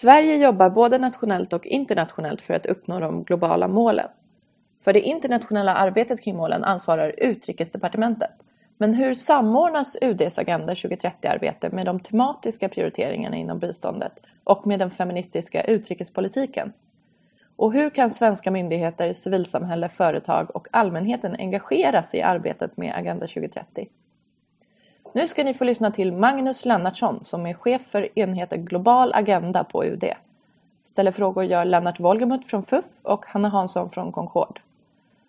Sverige jobbar både nationellt och internationellt för att uppnå de globala målen. För det internationella arbetet kring målen ansvarar Utrikesdepartementet. Men hur samordnas UDs Agenda 2030-arbete med de tematiska prioriteringarna inom biståndet och med den feministiska utrikespolitiken? Och hur kan svenska myndigheter, civilsamhälle, företag och allmänheten engageras i arbetet med Agenda 2030? Nu ska ni få lyssna till Magnus Lennartsson som är chef för enheten Global Agenda på UD. Ställer frågor gör Lennart Wolgemut från FUF och Hanna Hansson från Concord.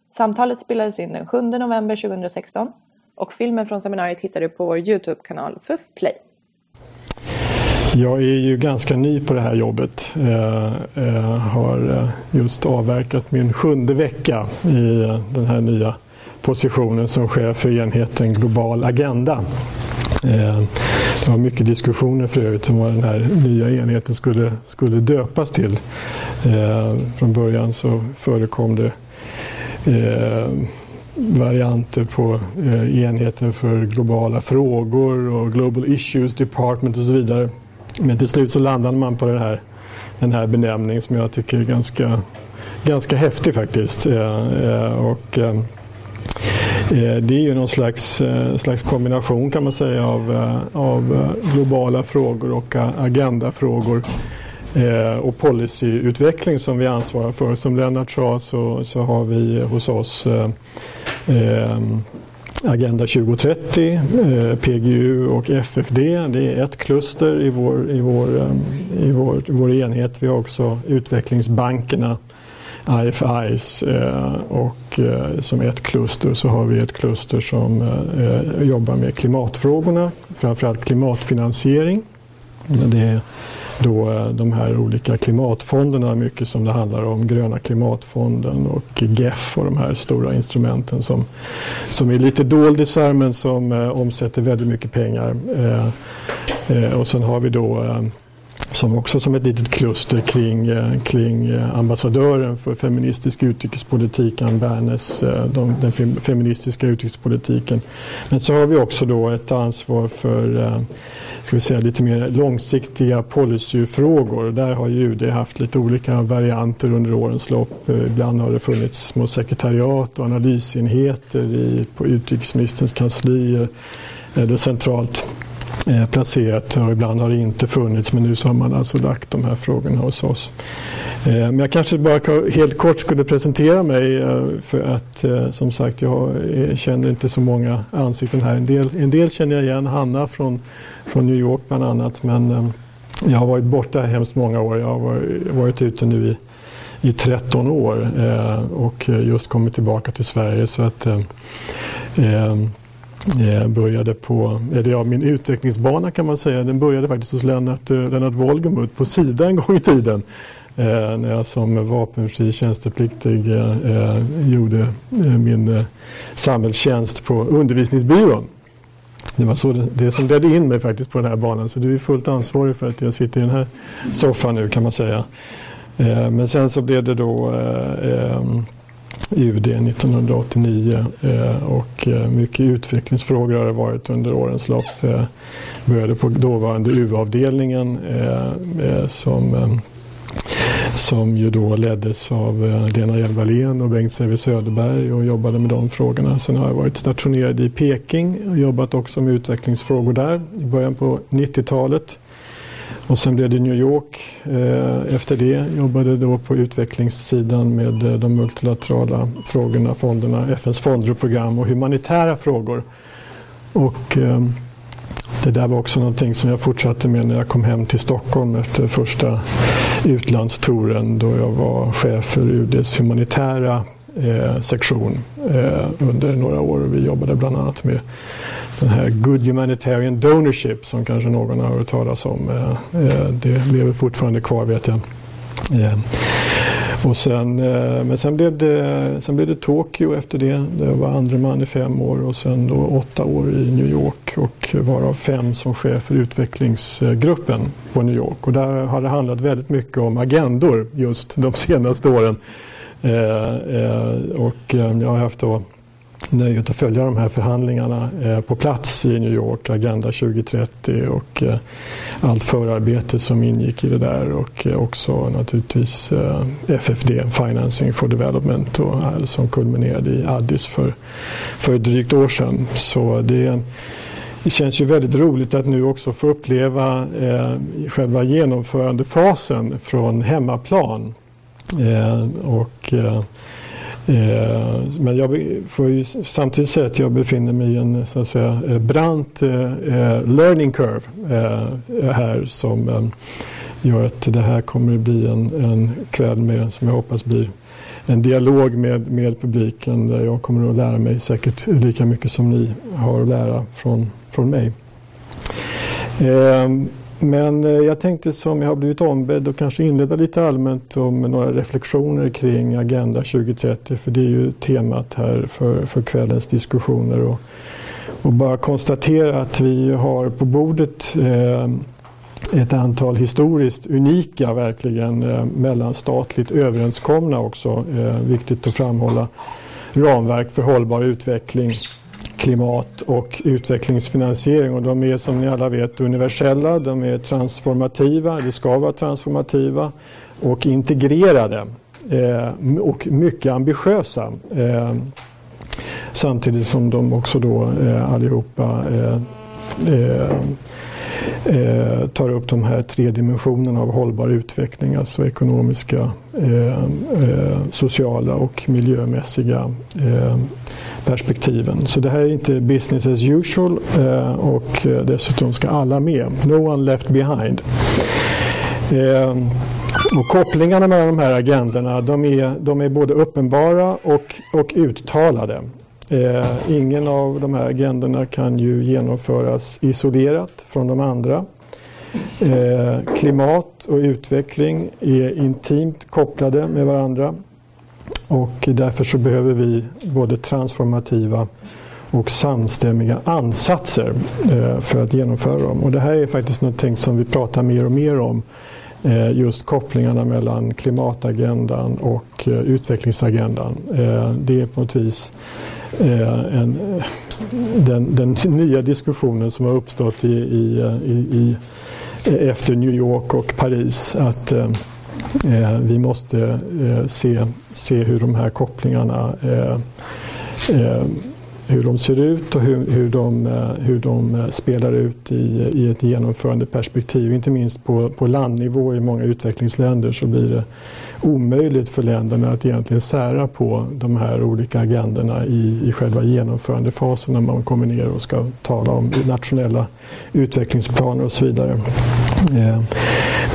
Samtalet spelades in den 7 november 2016 och filmen från seminariet hittar du på vår Youtube-kanal FUF Play. Jag är ju ganska ny på det här jobbet. Jag har eh, just avverkat min sjunde vecka i den här nya positionen som chef för enheten Global Agenda. Eh, det var mycket diskussioner för övrigt om vad den här nya enheten skulle, skulle döpas till. Eh, från början så förekom det eh, varianter på enheten för globala frågor och Global Issues Department och så vidare. Men till slut så landade man på den här, den här benämningen som jag tycker är ganska, ganska häftig faktiskt. Och, Eh, det är ju någon slags, eh, slags kombination kan man säga av, eh, av globala frågor och agendafrågor och policyutveckling som vi ansvarar för. Som Lennart sa så, så har vi hos oss Agenda 2030, eh, PGU och FFD. Det är ett kluster i vår, i vår, i vår, vår enhet. Vi har också utvecklingsbankerna, IFIs eh, och eh, som ett kluster så har vi ett kluster som eh, jobbar med klimatfrågorna, framförallt klimatfinansiering. Det är då de här olika klimatfonderna, mycket som det handlar om, gröna klimatfonden och GEF och de här stora instrumenten som, som är lite doldisar men som eh, omsätter väldigt mycket pengar. Eh, eh, och sen har vi då som också som ett litet kluster kring, eh, kring eh, ambassadören för feministisk utrikespolitik, Ann Bernes, eh, de, den feministiska utrikespolitiken. Men så har vi också då ett ansvar för ska vi säga, lite mer långsiktiga policyfrågor. Där har ju UD haft lite olika varianter under årens lopp. Ibland har det funnits små sekretariat och analysenheter i, på utrikesministerns kansli eller centralt Eh, placerat och ibland har det inte funnits men nu så har man alltså lagt de här frågorna hos oss. Eh, men jag kanske bara helt kort skulle presentera mig eh, för att som sagt jag känner inte så många ansikten här. En del, en del känner jag igen, Hanna från, från New York bland annat men jag har varit borta hemskt många år. Jag har varit, varit ute nu i, i 13 år och just kommit tillbaka till Sverige så att Eh, började på, eller ja, min utvecklingsbana kan man säga, den började faktiskt hos Lennart, eh, Lennart Wolgemut på Sida en gång i tiden eh, när jag som vapenfri tjänstepliktig eh, eh, gjorde eh, min eh, samhällstjänst på undervisningsbyrån. Det var så det, det som ledde in mig faktiskt på den här banan så du är fullt ansvarig för att jag sitter i den här soffan nu kan man säga. Eh, men sen så blev det då UD 1989 eh, och eh, mycket utvecklingsfrågor har det varit under årens lopp. Eh, började på dåvarande U-avdelningen som som ju då leddes av Lena Hjelm-Wallén och Bengt Säve Söderberg och jobbade med de frågorna. Sen har jag varit stationerad i Peking och jobbat också med utvecklingsfrågor där i början på 90-talet. Och sen blev det New York eh, efter det. Jobbade då på utvecklingssidan med eh, de multilaterala frågorna, fonderna, FNs fonder och program och humanitära frågor. Och ehm, det där var också någonting som jag fortsatte med när jag kom hem till Stockholm efter första utlandstouren då jag var chef för UDs humanitära eh, sektion eh, under några år. Vi jobbade bland annat med den här Good Humanitarian Donorship som kanske någon har hört talas om. Eh, eh det lever fortfarande kvar vet jag. Eh, och sen, eh, men sen blev, det, sen blev det Tokyo efter det. Det var andre man i fem år och sen då åtta år i New York och varav fem som chef för utvecklingsgruppen på New York. Och där har det handlat väldigt mycket om agendor just de senaste åren. Eh, eh, och eh, jag har haft då nöjet att följa de här förhandlingarna på plats i New York, Agenda 2030 och allt förarbete som ingick i det där och också naturligtvis FFD, Financing for Development, som kulminerade i Addis för, för ett drygt år sedan. Så det det känns ju väldigt roligt att nu också få uppleva eh, själva genomförandefasen från hemmaplan. Eh, och, eh, eh men jag får ju samtidigt säga att jag befinner mig i en så att säga, eh, brant eh, eh, learning curve eh, här som gör att det här kommer att bli en, en kväll med, som jag hoppas blir en dialog med, med publiken där jag kommer att lära mig säkert lika mycket som ni har att lära från, från mig. Eh, men eh, jag tänkte som jag har blivit ombedd och kanske inleda lite allmänt med några reflektioner kring Agenda 2030 för det är ju temat här för, för kvällens diskussioner. Och, och bara konstatera att vi har på bordet eh, ett antal historiskt unika, verkligen eh, mellanstatligt överenskomna också, eh, viktigt att framhålla, ramverk för hållbar utveckling, klimat och utvecklingsfinansiering. Och de är som ni alla vet universella, de är transformativa, de ska vara transformativa och integrerade eh, och mycket ambitiösa. Eh, samtidigt som de också då eh, allihopa eh, eh, eh, tar upp de här tre dimensionerna av hållbar utveckling, alltså ekonomiska, eh, eh, sociala och miljömässiga eh, perspektiven. Så det här är inte business as usual eh, och eh, dessutom ska alla med. No one left behind. Eh, och kopplingarna mellan de här agendorna de är, de är både uppenbara och, och uttalade. Eh, ingen av de här agendorna kan ju genomföras isolerat från de andra. Eh, klimat och utveckling är intimt kopplade med varandra och därför så behöver vi både transformativa och samstämmiga ansatser eh, för att genomföra dem. Och det här är faktiskt någonting som vi pratar mer och mer om eh, just kopplingarna mellan klimatagendan och eh, utvecklingsagendan. Eh, det är på något vis Eh, en, eh, den, den, nya diskussionen som har uppstått i, i, eh, i, efter New York och Paris. Att eh, eh, vi måste eh, se, se hur de här kopplingarna eh, eh, hur de ser ut och hur, hur, de, hur de spelar ut i, i ett genomförande perspektiv. Inte minst på, på landnivå i många utvecklingsländer så blir det omöjligt för länderna att egentligen sära på de här olika agendorna i, i själva genomförandefasen när man kommer ner och ska tala om nationella utvecklingsplaner och så vidare. Eh,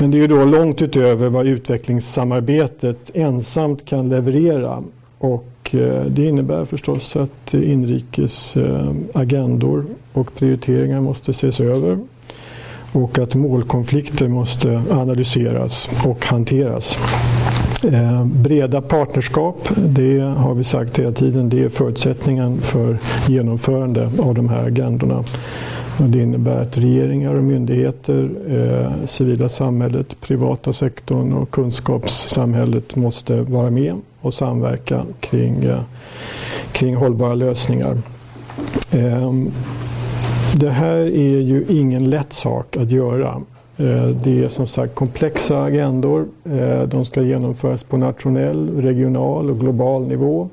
men det är ju då långt utöver vad utvecklingssamarbetet ensamt kan leverera. Och eh, det innebär förstås att inrikes eh, agendor och prioriteringar måste ses över och att målkonflikter måste analyseras och hanteras. Eh, breda partnerskap, det har vi sagt hela tiden, det är förutsättningen för genomförande av de här agendorna. Och det innebär att regeringar och myndigheter, eh, civila samhället, privata sektorn och kunskapssamhället måste vara med och samverka kring, eh, kring hållbara lösningar. Eh, det här är ju ingen lätt sak att göra. Eh, det är som sagt komplexa agendor. Eh, de ska genomföras på nationell, regional och global nivå.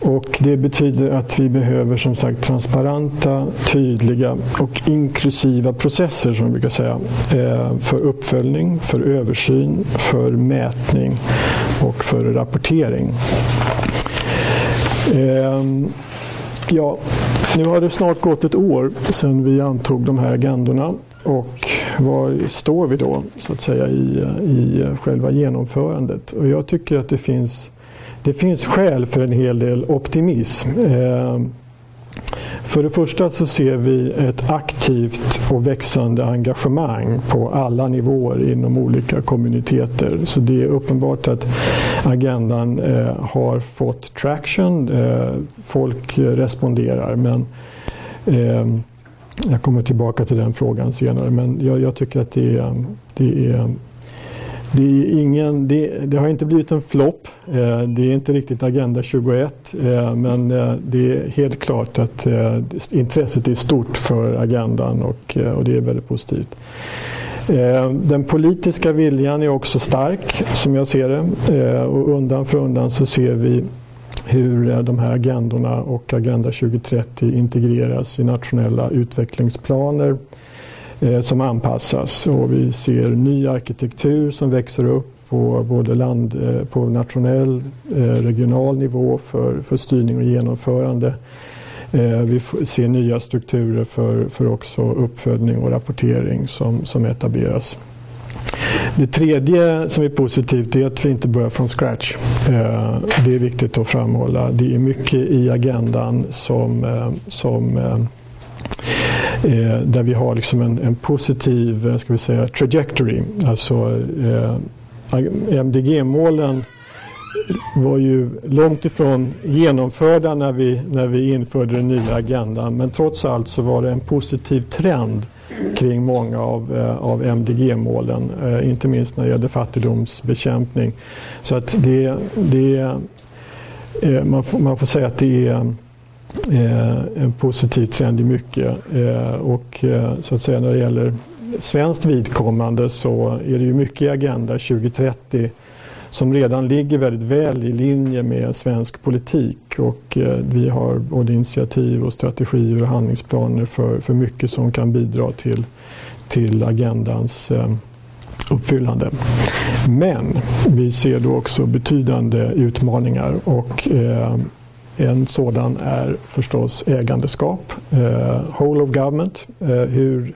Och det betyder att vi behöver som sagt transparenta, tydliga och inklusiva processer som vi brukar säga. Eh, för uppföljning, för översyn, för mätning och för rapportering. Ehm, ja, nu har det snart gått ett år sedan vi antog de här agendorna och var står vi då så att säga i, i själva genomförandet? Och jag tycker att det finns, det finns skäl för en hel del optimism. Eh, för det första så ser vi ett aktivt och växande engagemang på alla nivåer inom olika kommuniteter. Så det är uppenbart att agendan eh, har fått traction. Eh, folk responderar men eh, jag kommer tillbaka till den frågan senare men jag, jag tycker att det är, det är det, är ingen, det, det, har inte blivit en flopp. Eh, det är inte riktigt Agenda 21 eh, men eh, det är helt klart att intresset är stort för agendan och, och det är väldigt positivt. Den politiska viljan är också stark som jag ser det och undan för undan så ser vi hur de här agendorna och Agenda 2030 integreras i nationella utvecklingsplaner Eh, som anpassas. Och vi ser ny arkitektur som växer upp på både land, eh, på nationell, eh, regional nivå för, för styrning och genomförande. Vi ser nya strukturer för, för också uppföljning och rapportering som, som etableras. Det tredje som är positivt är att vi inte börjar från scratch. Det är viktigt att framhålla. Det är mycket i agendan som, som eh, där vi har liksom en, en positiv eh, ska vi säga, trajectory. Alltså eh, MDG-målen var ju långt ifrån genomförda när vi, när vi införde den nya agendan men trots allt så var det en positiv trend kring många av, eh, av MDG-målen, eh, inte minst när det gäller fattigdomsbekämpning. Så att det, det eh, man, får, man får säga att det är Eh, en positiv trend i mycket. Eh, och eh, så att säga när det gäller svenskt vidkommande så är det ju mycket i Agenda 2030 som redan ligger väldigt väl i linje med svensk politik och vi har både initiativ och strategier och handlingsplaner för, för mycket som kan bidra till, till agendans uppfyllande. Men vi ser då också betydande utmaningar och en sådan är förstås ägandeskap, eh, whole of government. Eh, hur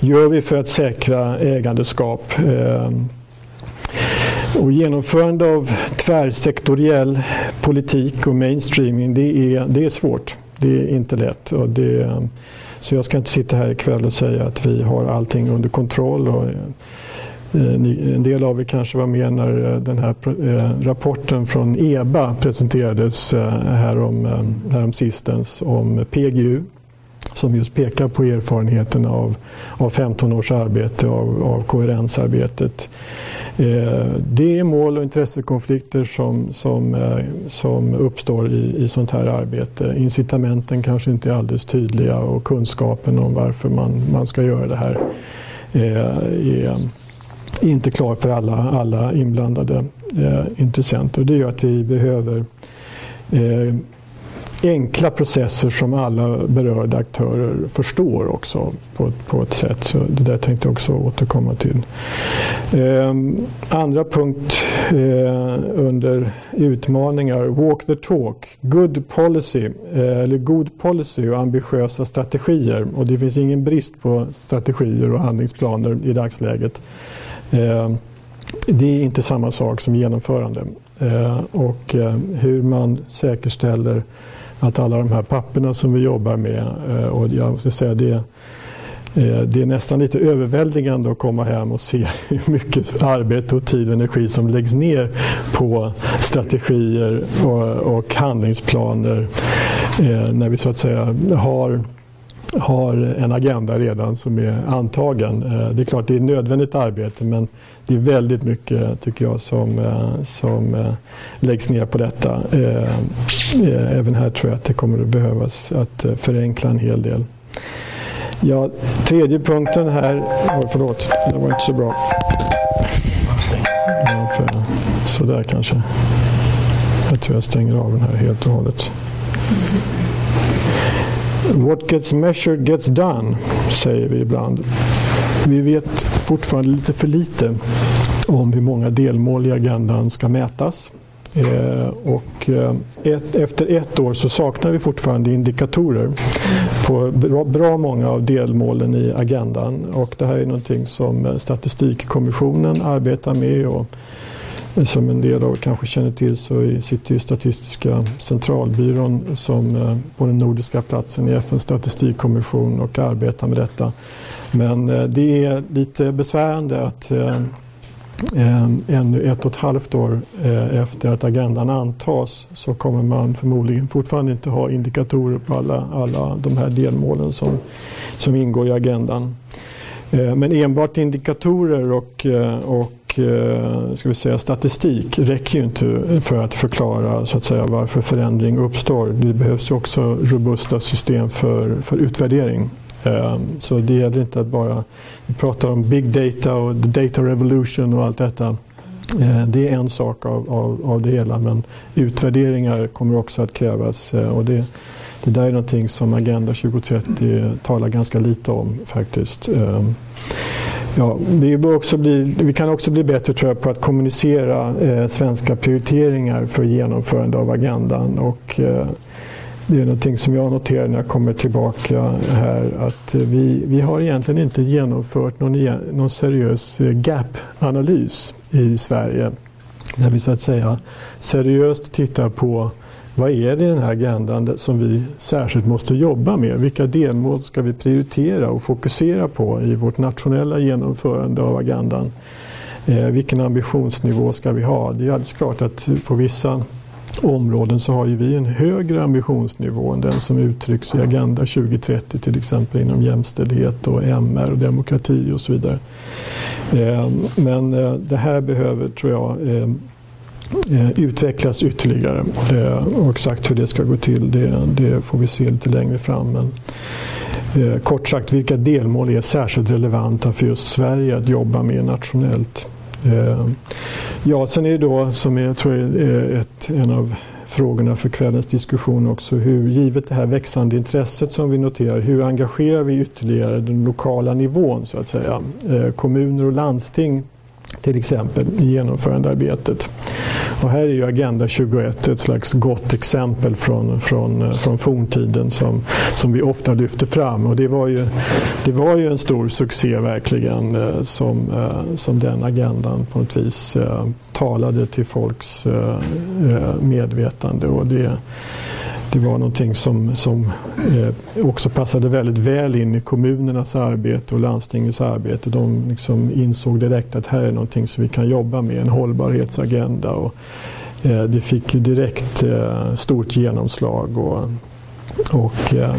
gör vi för att säkra ägandeskap? Eh, och genomförande av tvärsektoriell politik och mainstreaming det är, det är svårt. Det är inte lätt. Och det, så jag ska inte sitta här ikväll och säga att vi har allting under kontroll. Och, eh, Eh, en del av er kanske var med när eh, den här eh, rapporten från EBA presenterades härom, härom sistens om PGU som just pekar på erfarenheterna av, av 15 års arbete av, av koherensarbetet. Eh, det är mål och intressekonflikter som, som, eh, som uppstår i, i sånt här arbete. Incitamenten kanske inte är alldeles tydliga och kunskapen om varför man, man ska göra det här eh, är inte klar för alla, alla inblandade eh, intressenter. Det gör att vi behöver eh, enkla processer som alla berörda aktörer förstår också på, på ett sätt. Så det där tänkte jag också återkomma till. Eh, andra punkt eh, under utmaningar, walk the talk, good policy, eh, eller god policy och ambitiösa strategier. Och det finns ingen brist på strategier och handlingsplaner i dagsläget. Eh, det är inte samma sak som genomförande. Eh, och eh, hur man säkerställer att alla de här papperna som vi jobbar med och jag måste säga det det är nästan lite överväldigande att komma hem och se hur mycket arbete och tid och energi som läggs ner på strategier och, handlingsplaner när vi så att säga har har en agenda redan som är antagen. Eh, det är klart det är ett nödvändigt arbete men det är väldigt mycket tycker jag som, eh, som eh, läggs ner på detta. Även här tror jag att det kommer att behövas att förenkla en hel del. Ja, tredje punkten här, oh, förlåt, det var inte så bra. Ja, för, sådär kanske. Jag tror jag stänger av den här helt och hållet. What gets measured gets done, säger vi ibland. Vi vet fortfarande lite för lite om hur många delmål i agendan ska mätas. Eh, och eh, ett, efter ett år så saknar vi fortfarande indikatorer på bra, bra, många av delmålen i agendan. Och det här är någonting som eh, Statistikkommissionen arbetar med. Och som en del av kanske känner till så sitter ju Statistiska centralbyrån som eh, på den nordiska platsen i FNs statistikkommission och arbetar med detta. Men eh, det är lite besvärande att eh, ännu ett och ett halvt år efter att agendan antas så kommer man förmodligen fortfarande inte ha indikatorer på alla, alla de här delmålen som, som ingår i agendan. Men enbart indikatorer och, och och eh, ska vi säga, statistik räcker ju inte för att förklara så att säga, varför förändring uppstår. Det behövs ju också robusta system för, för utvärdering. Eh, så det gäller inte att bara, vi pratar om big data och the data revolution och allt detta. Eh, det är en sak av, av, av det hela men utvärderingar kommer också att krävas. Och det, det där är någonting som Agenda 2030 talar ganska lite om faktiskt. Ja, vi, också bli, vi kan också bli bättre tror jag, på att kommunicera eh, svenska prioriteringar för genomförande av agendan. Och, eh, det är någonting som jag noterar när jag kommer tillbaka här att eh, vi, vi har egentligen inte genomfört någon, e-, någon seriös eh, gap-analys i Sverige. Där vi så att säga seriöst tittar på vad är det i den här agendan som vi särskilt måste jobba med? Vilka delmål ska vi prioritera och fokusera på i vårt nationella genomförande av agendan? Eh, vilken ambitionsnivå ska vi ha? Det är alldeles klart att på vissa områden så har ju vi en högre ambitionsnivå än den som uttrycks i Agenda 2030 till exempel inom jämställdhet och MR och demokrati och så vidare. Eh, men eh, det här behöver, tror jag, eh, Eh, utvecklas ytterligare. Och exakt hur det ska gå till det, det får vi se lite längre fram. Men, eh, kort sagt, vilka delmål är särskilt relevanta för just Sverige att jobba med nationellt? Eh, ja, sen är det då, som jag tror är ett, en av frågorna för kvällens diskussion också, hur givet det här växande intresset som vi noterar, hur engagerar vi ytterligare den lokala nivån så att säga? Kommuner och landsting till exempel i genomförandearbetet. Och här är ju Agenda 21 ett slags gott exempel från, från, eh, från forntiden som, som vi ofta lyfter fram. Och det var ju, det var ju en stor succé verkligen eh, som, eh, som den agendan på något vis talade till folks medvetande. Och det, det var någonting som, som eh, också passade väldigt väl in i kommunernas arbete och landstingets arbete. De liksom insåg direkt att här är någonting som vi kan jobba med, en hållbarhetsagenda. Och, eh, det fick direkt eh, stort genomslag. Och, och, eh,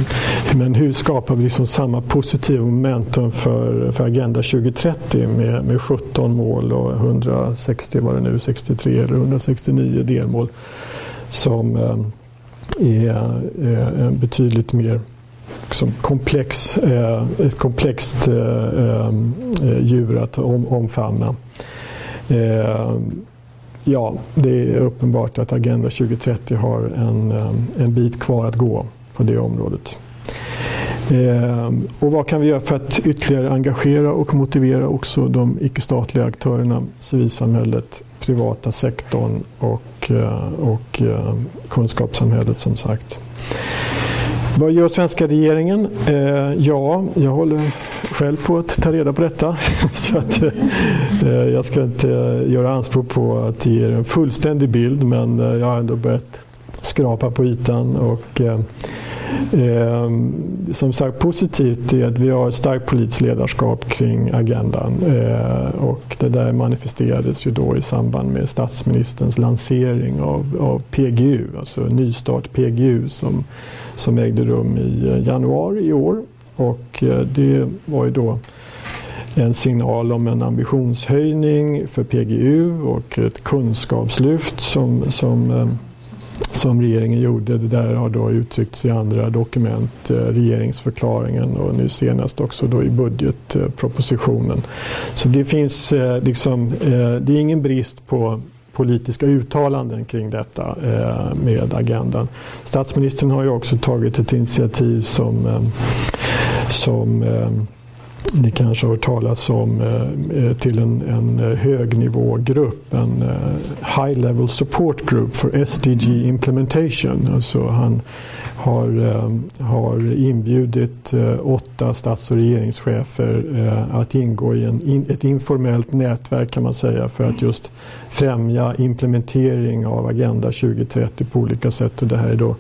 men hur skapar vi liksom samma positiva momentum för, för Agenda 2030 med, med 17 mål och 160, var det nu, 63 eller 169 delmål som eh, är eh, betydligt mer liksom komplex, eh, ett komplext eh, eh djur att omfamna. Eh, ja, det är uppenbart att Agenda 2030 har en, eh, en bit kvar att gå på det området. och vad kan vi göra för att ytterligare engagera och motivera också de icke-statliga aktörerna, civilsamhället, privata sektorn och, eh, och eh, kunskapssamhället som sagt. Vad gör svenska regeringen? Eh, ja, jag håller själv på att ta reda på detta. Så att, eh, eh, jag ska inte göra anspråk på att ge er en fullständig bild men jag har ändå börjat skrapa på ytan. Och, eh, som sagt positivt är att vi har ett starkt politiskt ledarskap kring agendan. Eh, och det där manifesterades ju då i samband med statsministerns lansering av, av PGU, alltså nystart PGU som, som ägde rum i eh, januari i år. Och eh, det var ju då en signal om en ambitionshöjning för PGU och ett kunskapslyft som, som eh, som regeringen gjorde. Det där har då uttryckts i andra dokument, eh, regeringsförklaringen och nu senast också då i budgetpropositionen. Så det finns eh, liksom, eh, det är ingen brist på politiska uttalanden kring detta med agendan. Statsministern har ju också tagit ett initiativ som, som ni kanske har hört talas om eh, eh till en, en eh, högnivågrupp, en eh, High Level Support Group for SDG Implementation. Alltså han har, eh, har inbjudit eh, åtta stats och regeringschefer att ingå i en, ett informellt nätverk kan man säga för att just främja implementering av Agenda 2030 på olika sätt. Och det här är då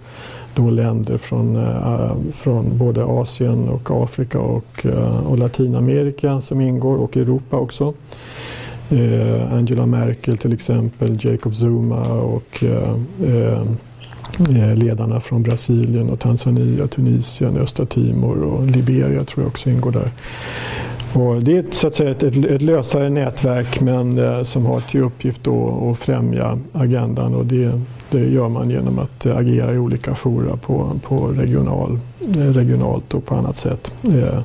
då länder från, äh, från både Asien och Afrika och, äh, och Latinamerika som ingår och Europa också. Äh, Angela Merkel till exempel, Jacob Zuma och ledarna från Brasilien och Tanzania, Tunisien, Östra Timor och Liberia tror jag också ingår där. Och det är så att säga ett, ett, ett lösare nätverk men eh, som har till uppgift då att främja agendan och det, det gör man genom att eh, agera i olika fora på, på regional, eh, regionalt och på annat sätt. Eh,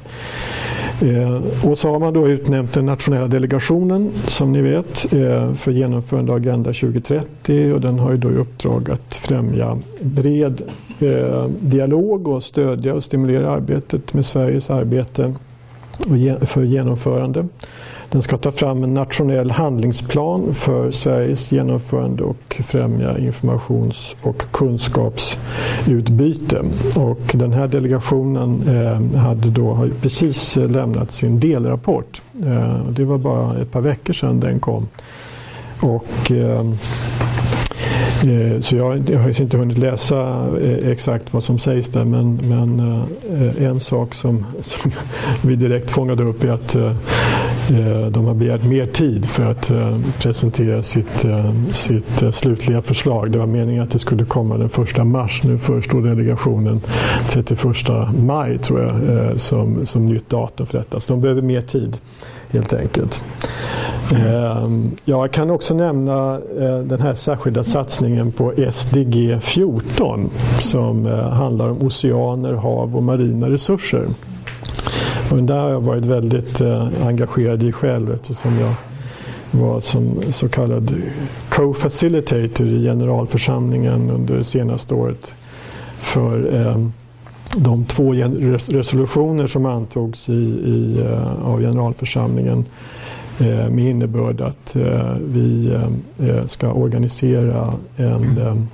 eh, och så har man då utnämnt den nationella delegationen som ni vet eh, för genomförande av Agenda 2030 och den har ju då i uppdrag att främja bred eh, dialog och stödja och stimulera arbetet med Sveriges arbete för genomförande. Den ska ta fram en nationell handlingsplan för Sveriges genomförande och främja informations och kunskapsutbyte. Och den här delegationen eh, hade då precis lämnat sin delrapport. Eh, det var bara ett par veckor sedan den kom. Och eh, Eh, så jag, jag har inte hunnit läsa eh, exakt vad som sägs där men, men eh, en sak som, som vi direkt fångade upp är att Eh, de har begärt mer tid för att eh, presentera sitt, eh, sitt slutliga förslag. Det var meningen att det skulle komma den 1 mars. Nu förestår delegationen 31 maj tror jag som, som nytt datum för detta. Så de behöver mer tid helt enkelt. Ehm, jag kan också nämna eh, den här särskilda satsningen på SDG 14 som eh, handlar om oceaner, hav och marina resurser. Och där har jag varit väldigt eh, engagerad i själv eftersom jag var som så kallad co-facilitator i generalförsamlingen under det senaste året för ehm, de två resolutioner som antogs i, i, eh, av generalförsamlingen eh, med innebörd att eh, vi ska organisera en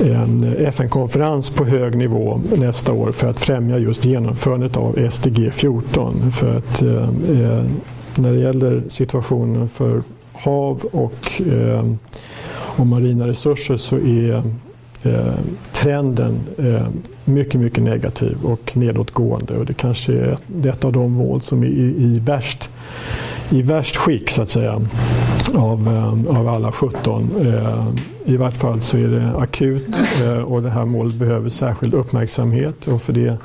en FN-konferens på hög nivå nästa år för att främja just genomförandet av SDG 14. För att eh, när det gäller situationen för hav och, eh, och marina resurser så är eh, trenden eh, mycket, mycket negativ och nedåtgående. Och det kanske är ett av de mål som är i, i värst i värst skick så att säga av, eh, av alla 17. Eh, I vart fall så är det akut eh, och det här målet behöver särskild uppmärksamhet och för det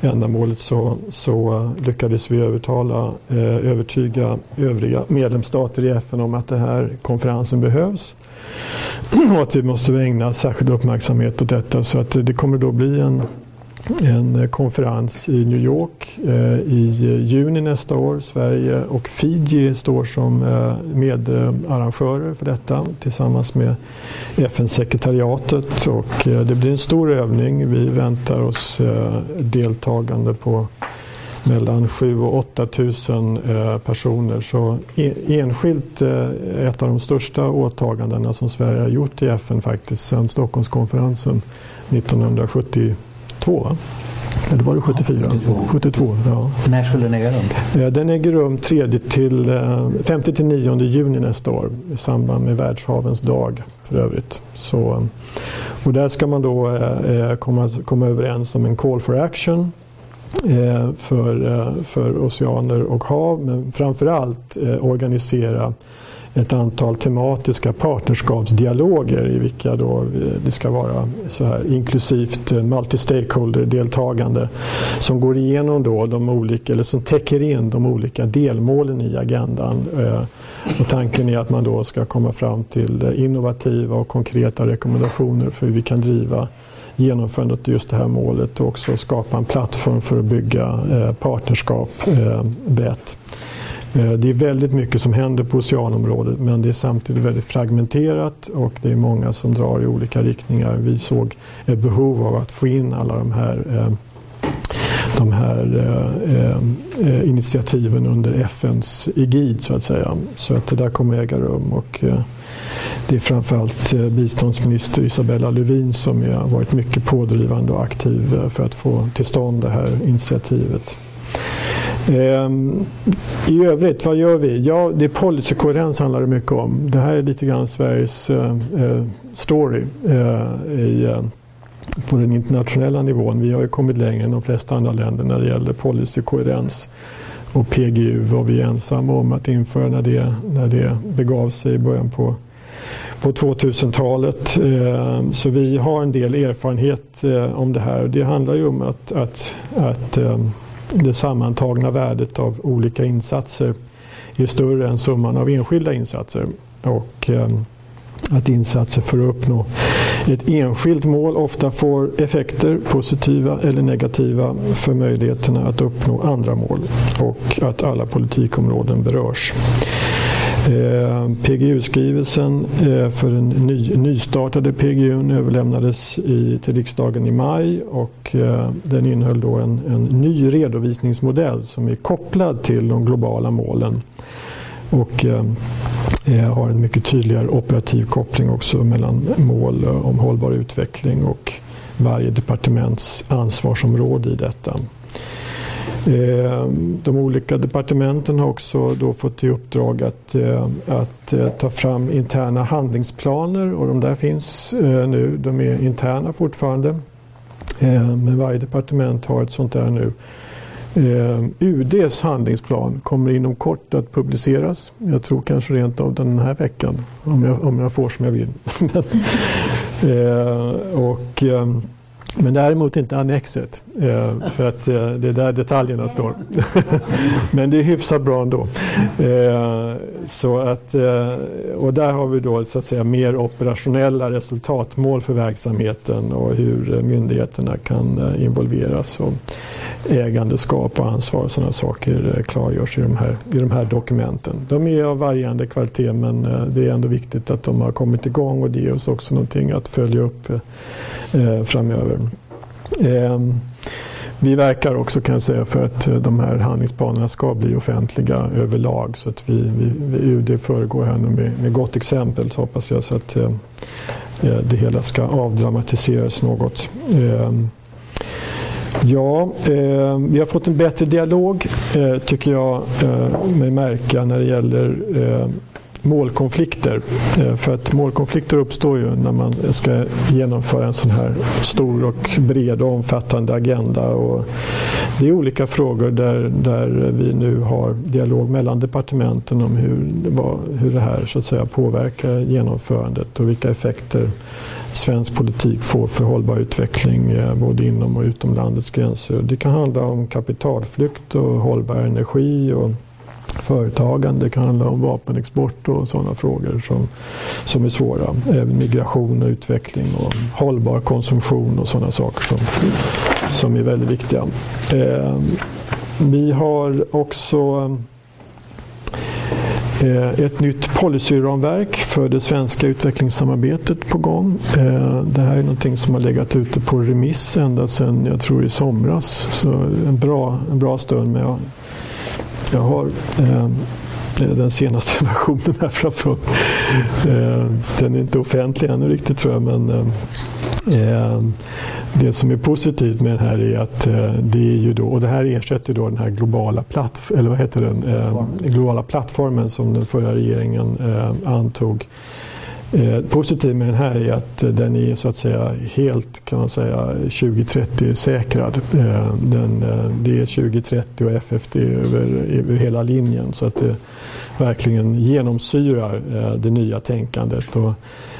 ändamålet så, så lyckades vi övertala, eh, övertyga övriga medlemsstater i FN om att den här konferensen behövs och att vi måste ägna särskild uppmärksamhet åt detta så att det kommer då bli en en konferens i New York eh, i juni nästa år. Sverige och Fiji står som eh, medarrangörer för detta tillsammans med FN-sekretariatet. Och eh, det blir en stor övning. Vi väntar oss eh, deltagande på mellan 7 och 8 tusen personer. Så enskilt ett av de största åtagandena som Sverige har gjort i FN faktiskt sedan Stockholmskonferensen 1970 72 va? Eller var det 74? Ja, 72. 72 ja. När skulle den äga rum? Den äger rum 3 till, 5 till 9 juni nästa år i samband med Världshavens dag för övrigt. Så, och där ska man då eh, komma, komma överens om en call for action eh, Eh, för, eh, för oceaner och hav men framförallt eh, organisera ett antal tematiska partnerskapsdialoger i vilka då det ska vara så här inklusivt multi-stakeholder-deltagande som går igenom då de olika, eller som täcker in de olika delmålen i agendan. Och tanken är att man då ska komma fram till innovativa och konkreta rekommendationer för hur vi kan driva genomförandet av just det här målet och också skapa en plattform för att bygga eh, partnerskap eh, brett. Eh, det är väldigt mycket som händer på oceanområdet men det är samtidigt väldigt fragmenterat och det är många som drar i olika riktningar. Vi såg ett behov av att få in alla de här de här eh, eh, initiativen under FNs egid så att säga. Så att det där kommer äga rum och eh, det är framförallt eh, biståndsminister Isabella Lövin som har varit mycket pådrivande och aktiv eh, för att få till stånd det här initiativet. Ehm, I övrigt, vad gör vi? Ja, det är policykoherens handlar det mycket om. Det här är lite grann Sveriges eh, story i, på den internationella nivån. Vi har ju kommit längre än de flesta andra länder när det gäller policykoherens och PGU var vi ensamma om att införa när det, när det begav sig i början på på 2000-talet. Eh, så vi har en del erfarenhet eh, om det här. Det handlar ju om att, att, att eh, det sammantagna värdet av olika insatser är större än summan av enskilda insatser. Och att insatser för att uppnå ett enskilt mål ofta får effekter, positiva eller negativa, för möjligheterna att uppnå andra mål och att alla politikområden berörs. Eh, PGU-skrivelsen eh, för den ny, nystartade PGU överlämnades i, till riksdagen i maj och eh, den innehöll då en, en ny redovisningsmodell som är kopplad till de globala målen och eh, har en mycket tydligare operativ koppling också mellan mål om hållbar utveckling och varje departements ansvarsområde i detta. Eh, de olika departementen har också då fått i uppdrag att, eh, att eh, ta fram interna handlingsplaner och de där finns nu. De är interna fortfarande. Men varje departement har ett sånt där nu UDs handlingsplan kommer inom kort att publiceras. Jag tror kanske rent av den här veckan om jag, om jag får som jag vill. och, men däremot inte annexet, eh, för att eh, det är där detaljerna står. Men det är hyfsat bra ändå. Eh, så att, och där har vi då så att säga mer operationella resultatmål för verksamheten och hur myndigheterna kan involveras. Ägandeskap och ansvar och sådana saker eh, klargörs i de, här, i de här dokumenten. De är av varierande kvalitet men eh, det är ändå viktigt att de har kommit igång och det ger oss också någonting att följa upp eh, framöver. Ehm, vi verkar också kan jag säga för att de här handlingsplanerna ska bli offentliga överlag så att vi, vi, UD föregår här med, med gott exempel så hoppas jag så att eh, det hela ska avdramatiseras något. Eh, Ja, eh, vi har fått en bättre dialog eh, tycker jag eh, mig märka när det gäller eh, målkonflikter. Eh, för att målkonflikter uppstår ju när man ska genomföra en sån här stor och bred och omfattande agenda. Och det är olika frågor där, där vi nu har dialog mellan departementen om hur, hur det här så att säga, påverkar genomförandet och vilka effekter svensk politik får för hållbar utveckling eh, både inom och utom landets gränser. Det kan handla om kapitalflykt och hållbar energi och företagande, det kan handla om vapenexport och sådana frågor som, som är svåra. Även migration och utveckling och hållbar konsumtion och sådana saker som, som är väldigt viktiga. Eh, vi har också Eh, ett nytt policyramverk för det svenska utvecklingssamarbetet på gång. Eh, det här är någonting som har legat ute på remiss ända sedan jag tror i somras. Så en bra, en bra stund med jag har eh, den senaste versionen här framför. Eh, Den är inte offentlig ännu riktigt tror jag men eh, eh, det som är positivt med den här är att eh, det är ju då, och det här ersätter då den här globala, platt, eller vad heter den? Eh, globala plattformen som den förra regeringen antog Eh, positivt med den här är att eh, den är så att säga helt kan man säga 2030 säkrad. Eh, den, eh, det är 2030 och FFD över, över hela linjen så att det verkligen genomsyrar eh, det nya tänkandet. Och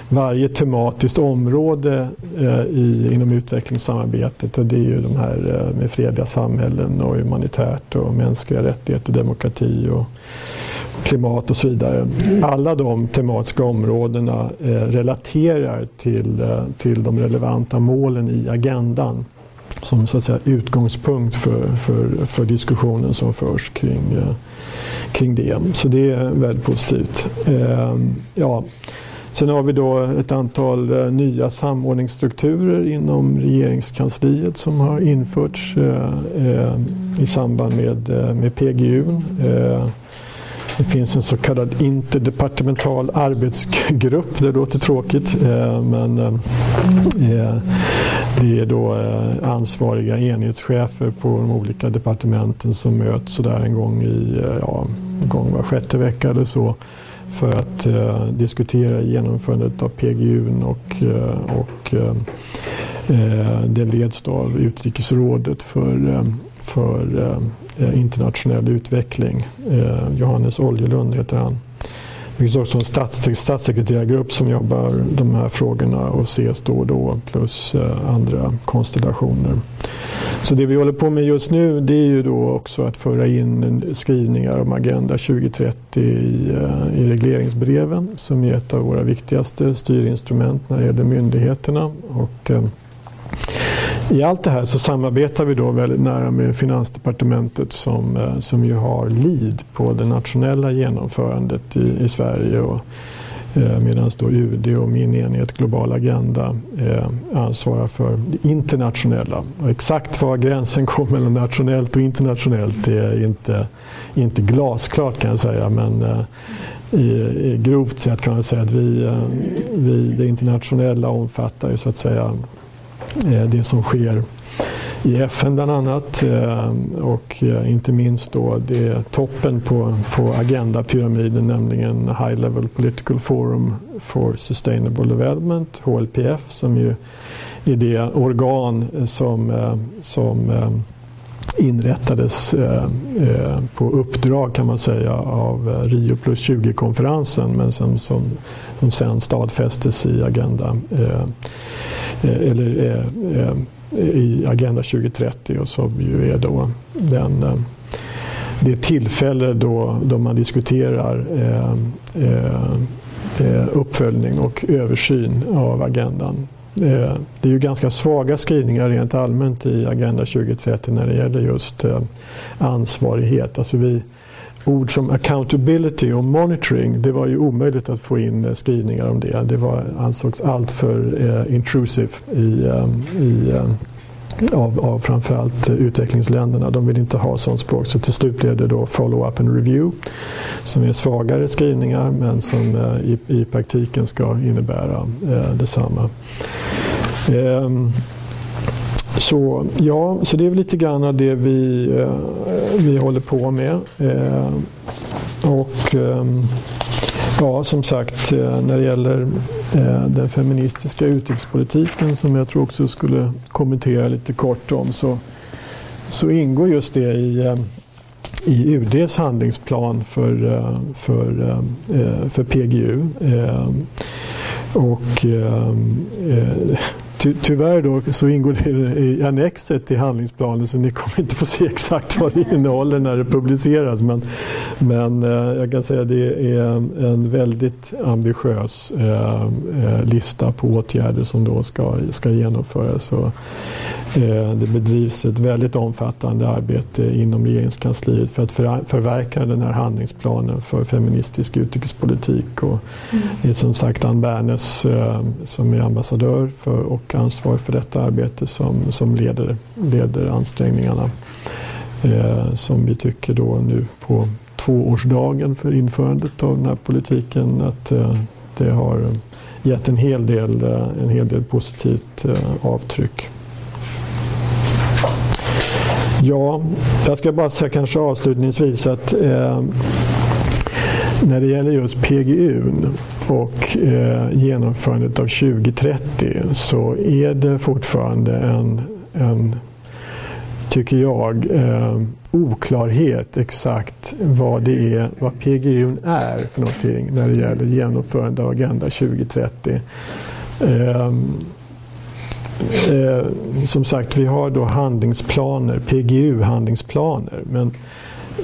varje tematiskt område eh, i, inom utvecklingssamarbetet och det är ju de här eh, med fredliga samhällen och humanitärt och mänskliga rättigheter, demokrati och klimat och så vidare. Alla de tematiska områdena eh, relaterar till, eh, till de relevanta målen i agendan som så att säga utgångspunkt för, för, för diskussionen som förs kring, eh, kring det. Så det är väldigt positivt. Eh, ja. Sen har vi då ett antal nya samordningsstrukturer inom regeringskansliet som har införts i samband med, med PGU. Det finns en så kallad interdepartemental arbetsgrupp. Det låter tråkigt eh, men eh, eh, det är då ansvariga enhetschefer på de olika departementen som möts sådär en gång i ja, gång var sjätte vecka eller så för att eh, diskutera genomförandet av PGU och, och eh, det leds då av Utrikesrådet för, för Eh, internationell utveckling. Eh, Johannes Oljelund heter han. Det finns också en stats, statssekreterargrupp som jobbar de här frågorna och ses då och då plus eh, andra konstellationer. Så det vi håller på med just nu det är ju då också att föra in skrivningar om Agenda 2030 i, i regleringsbreven som är ett av våra viktigaste styrinstrument när det gäller myndigheterna. Och, i allt det här så samarbetar vi då väldigt nära med Finansdepartementet som, eh, som ju har lead på det nationella genomförandet i, i Sverige. Och, eh, Medan då UD och min enhet Global Agenda eh, ansvarar för det internationella. Och exakt var gränsen går mellan nationellt och internationellt är inte, inte glasklart kan jag säga. Men eh, i, i grovt sett kan man säga att vi, eh, vi, det internationella omfattar ju så att säga Eh, det som sker i FN bland annat eh, och eh, inte minst då det toppen på, på agendapyramiden nämligen High Level Political Forum for Sustainable Development, HLPF, som ju är det organ som, som inrättades på uppdrag kan man säga av Rio plus 20-konferensen men som, som, som sen stadfästes i Agenda Eh, eller i Agenda 2030 och som ju är då den, eh, det tillfälle då, då man diskuterar eh, uppföljning och översyn av agendan. Det är ju ganska svaga skrivningar rent allmänt i Agenda 2030 när det gäller just ansvarighet. Alltså vi, ord som accountability och monitoring, det var ju omöjligt att få in eh, skrivningar om det. Det var, ansågs allt för eh, intrusive i, eh, i eh, av, av framförallt utvecklingsländerna. De vill inte ha sånt språk. Så till slut blev det då follow-up and review som är svagare skrivningar men som i, i praktiken ska innebära eh, detsamma. Ehm, så ja, så det är väl lite grann av det vi, eh, vi håller på med. Eh, och eh, ja, som sagt, eh, när det gäller eh, den feministiska utrikespolitiken som jag tror också skulle kommentera lite kort om så, så ingår just det i eh, i UDs handlingsplan för, eh, för, eh, eh, för PGU. Ehm, och ehm, Ty, tyvärr då så ingår det i annexet till handlingsplanen så ni kommer inte få se exakt vad det innehåller när det publiceras. Men, men eh, jag kan säga att det är en väldigt ambitiös eh, eh, lista på åtgärder som då ska, ska genomföras. Så det bedrivs ett väldigt omfattande arbete inom regeringskansliet för att för, förverka den här handlingsplanen för feministisk utrikespolitik. Och mm. Det är som sagt Ann Bernes eh, som är ambassadör för, och ansvar för detta arbete som, som leder, leder ansträngningarna. Eh, som vi tycker då nu på tvåårsdagen för införandet av den här politiken att eh, det har gett en hel del, eh, en hel del positivt eh, avtryck. Ja, jag ska bara säga kanske avslutningsvis att eh, när det gäller just PGU och eh, genomförandet av 2030 så är det fortfarande en, en tycker jag, eh, oklarhet exakt vad det är, vad PGU är för någonting när det gäller genomförande av Agenda 2030. Eh, eh, som sagt, vi har då handlingsplaner, PGU-handlingsplaner. Men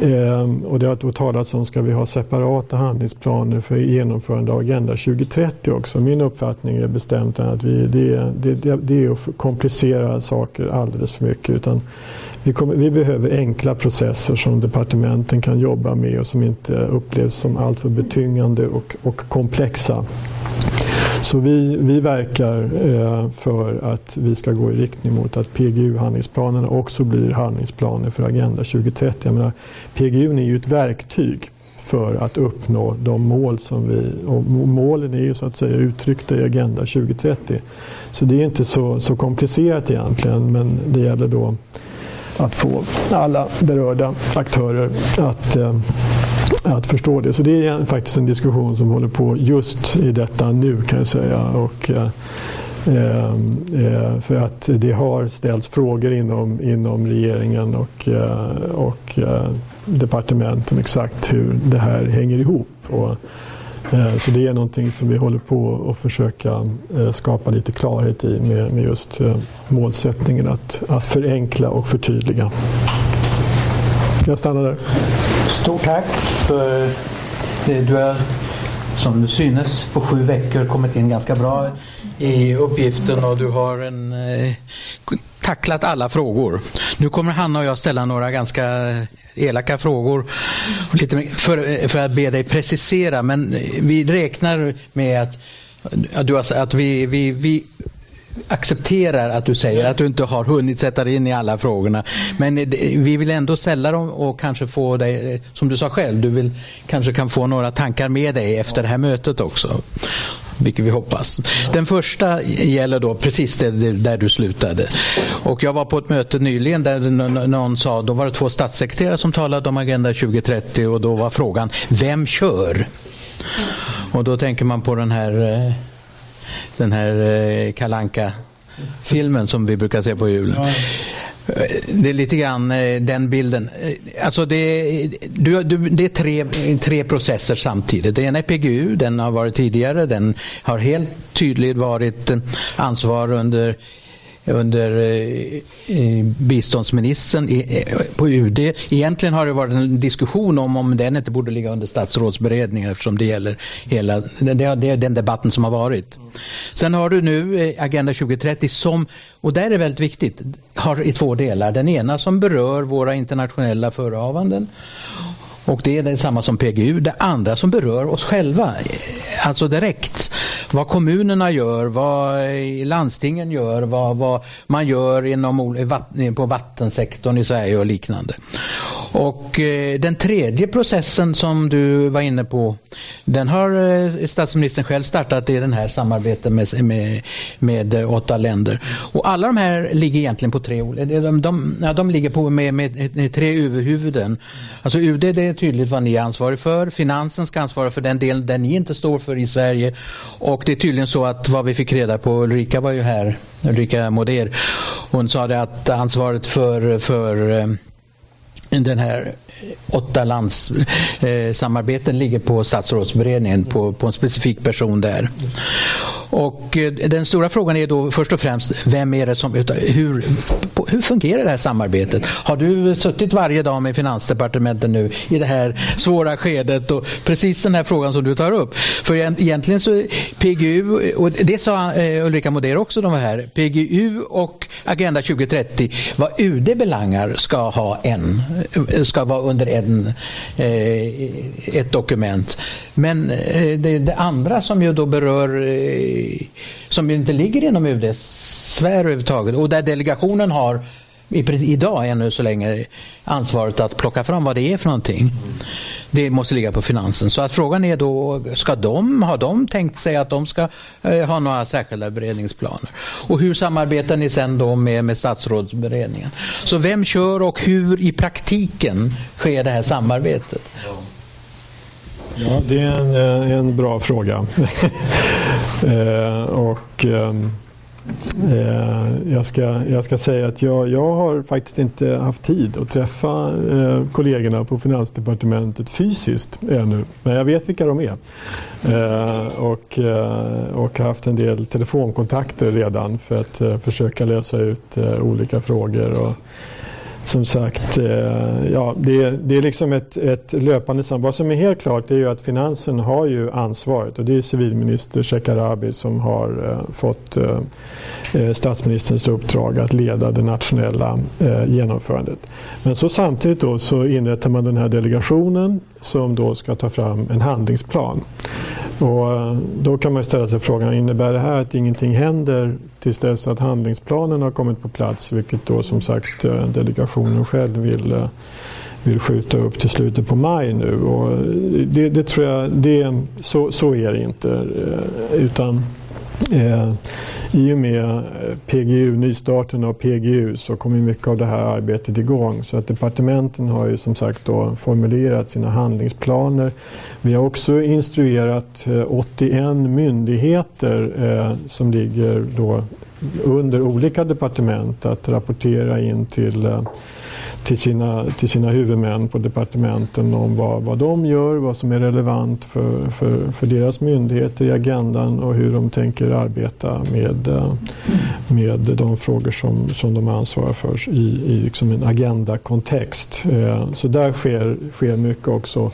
eh, och det har då talats om, ska vi ha separata handlingsplaner för genomförande av Agenda 2030 också? Min uppfattning är bestämt att vi, det, det, det är att komplicera saker alldeles för mycket. Utan vi, kommer, vi, behöver enkla processer som departementen kan jobba med och som inte upplevs som alltför betyngande och, och komplexa. Så vi, vi verkar eh, för att vi ska gå i riktning mot att PGU-handlingsplanerna också blir handlingsplaner för Agenda 2030. Jag menar, PGU är ju ett verktyg för att uppnå de mål som vi... Och målen är ju så att säga uttryckta i Agenda 2030. Så det är inte så, så komplicerat egentligen men det gäller då att få alla berörda aktörer att eh, att förstå det. Så det är faktiskt en diskussion som håller på just i detta nu kan jag säga. Och, eh, eh, eh för att det har ställts frågor inom, inom regeringen och, eh, och eh, departementen exakt hur det här hänger ihop. Och eh, Så det är någonting som vi håller på att försöka skapa lite klarhet i med, med just målsättningen att, att förenkla och förtydliga. Jag stannar där. Stort tack för det du har som synes på sju veckor kommit in ganska bra i uppgiften och du har en, eh, tacklat alla frågor. Nu kommer Hanna och jag ställa några ganska elaka frågor lite för, eh, för att be dig precisera men vi räknar med att, att, du har, att vi, vi, vi accepterar att du säger att du inte har hunnit sätta dig in i alla frågorna. Men vi vill ändå ställa dem och kanske få dig, som du sa själv, du vill, kanske kan få några tankar med dig efter det här mötet också. Vilket vi hoppas. Den första gäller då precis där du slutade. Och jag var på ett möte nyligen där någon sa, då var det två statssekreterare som talade om Agenda 2030 och då var frågan, vem kör? Och då tänker man på den här eh, den här eh, kalanka filmen som vi brukar se på julen. Ja. Det är lite grann eh, den bilden. Eh, alltså det, du, du, det är tre, tre processer samtidigt. Det ena är PGU, den har varit tidigare. Den har helt tydligt varit ansvar under under eh, biståndsministern i, eh, på UD. Egentligen har det varit en diskussion om om den inte borde ligga under statsrådsberedningen eftersom det gäller hela, det, det är den debatten som har varit. Sen har du nu eh, Agenda 2030 som, och där är det väldigt viktigt, har i två delar. Den ena som berör våra internationella förehavanden och det är detsamma som PGU. Det andra som berör oss själva, alltså direkt. Vad kommunerna gör, vad eh, landstingen gör, vad, vad man gör inom, på vattensektorn i Sverige och liknande. Och eh, den tredje processen som du var inne på, den har eh, statsministern själv startat i den här samarbetet med, med, med eh, åtta länder. Och alla de här ligger egentligen på tre de, de, ja, de ligger på med, med, med tre överhuvuden. Alltså UD det är tydligt vad ni är ansvarig för, finansen ska ansvara för den delen där ni inte står för i Sverige. Och det är tydligen så att vad vi fick reda på, Ulrika var ju här, Ulrika Moder, hon sa det att ansvaret för, för eh, den här åtta landssamarbeten eh, ligger på statsrådsberedningen, på, på en specifik person där. Och eh, den stora frågan är då först och främst, vem är det som, hur, hur fungerar det här samarbetet? Har du suttit varje dag med Finansdepartementet nu i det här svåra skedet och precis den här frågan som du tar upp? För egentligen så PGU, eh, och det sa eh, Ulrika Moder också, de var här, PGU och Agenda 2030, vad UD belangar ska ha en, eh, ska vara under en, eh, ett dokument. Men eh, det, det, andra som ju då berör, eh, som inte ligger inom UDs sfär överhuvudtaget och där delegationen har idag ännu så länge ansvaret att plocka fram vad det är för någonting. Det måste ligga på finansen. Så att frågan är då, ska de, har de tänkt sig att de ska eh, ha några särskilda beredningsplaner? Och hur samarbetar ni sen då med, med statsrådsberedningen? Så vem kör och hur i praktiken sker det här samarbetet? Ja, det är en, eh, en bra fråga. eh, och... Eh, Eh, jag, ska, jag ska säga att jag, jag har faktiskt inte haft tid att träffa eh, kollegorna på Finansdepartementet fysiskt ännu. Men jag vet vilka de är. Eh, och, eh, och haft en del telefonkontakter redan för att eh, försöka lösa ut eh, olika frågor. Och, som sagt, eh, ja, det, det är liksom ett, ett löpande samtal. Vad som är helt klart är ju att finansen har ju ansvaret och det är civilminister Shekarabi som har eh, fått eh, statsministerns uppdrag att leda det nationella genomförandet. Men så samtidigt då så inrättar man den här delegationen som då ska ta fram en handlingsplan. Och eh, då kan man ställa sig frågan, innebär det här att ingenting händer tills dess att handlingsplanen har kommit på plats, vilket då som sagt eh, delegationen själv vill, eh, vill skjuta upp till slutet på maj nu. Och det, det tror jag, det, så, så är det inte. Utan Eh, I och med eh, PGU, nystarten av PGU så kommer mycket av det här arbetet igång. Så att departementen har ju som sagt då formulerat sina handlingsplaner. Vi har också instruerat eh, 81 myndigheter eh, som ligger då under olika departement att rapportera in till eh, till sina, till sina huvudmän på departementen om vad, vad de gör, vad som är relevant för, för, för deras myndigheter i agendan och hur de tänker arbeta med, eh, med de frågor som, som de ansvarar för i, i liksom en agendakontext. Eh, så där sker, sker mycket också.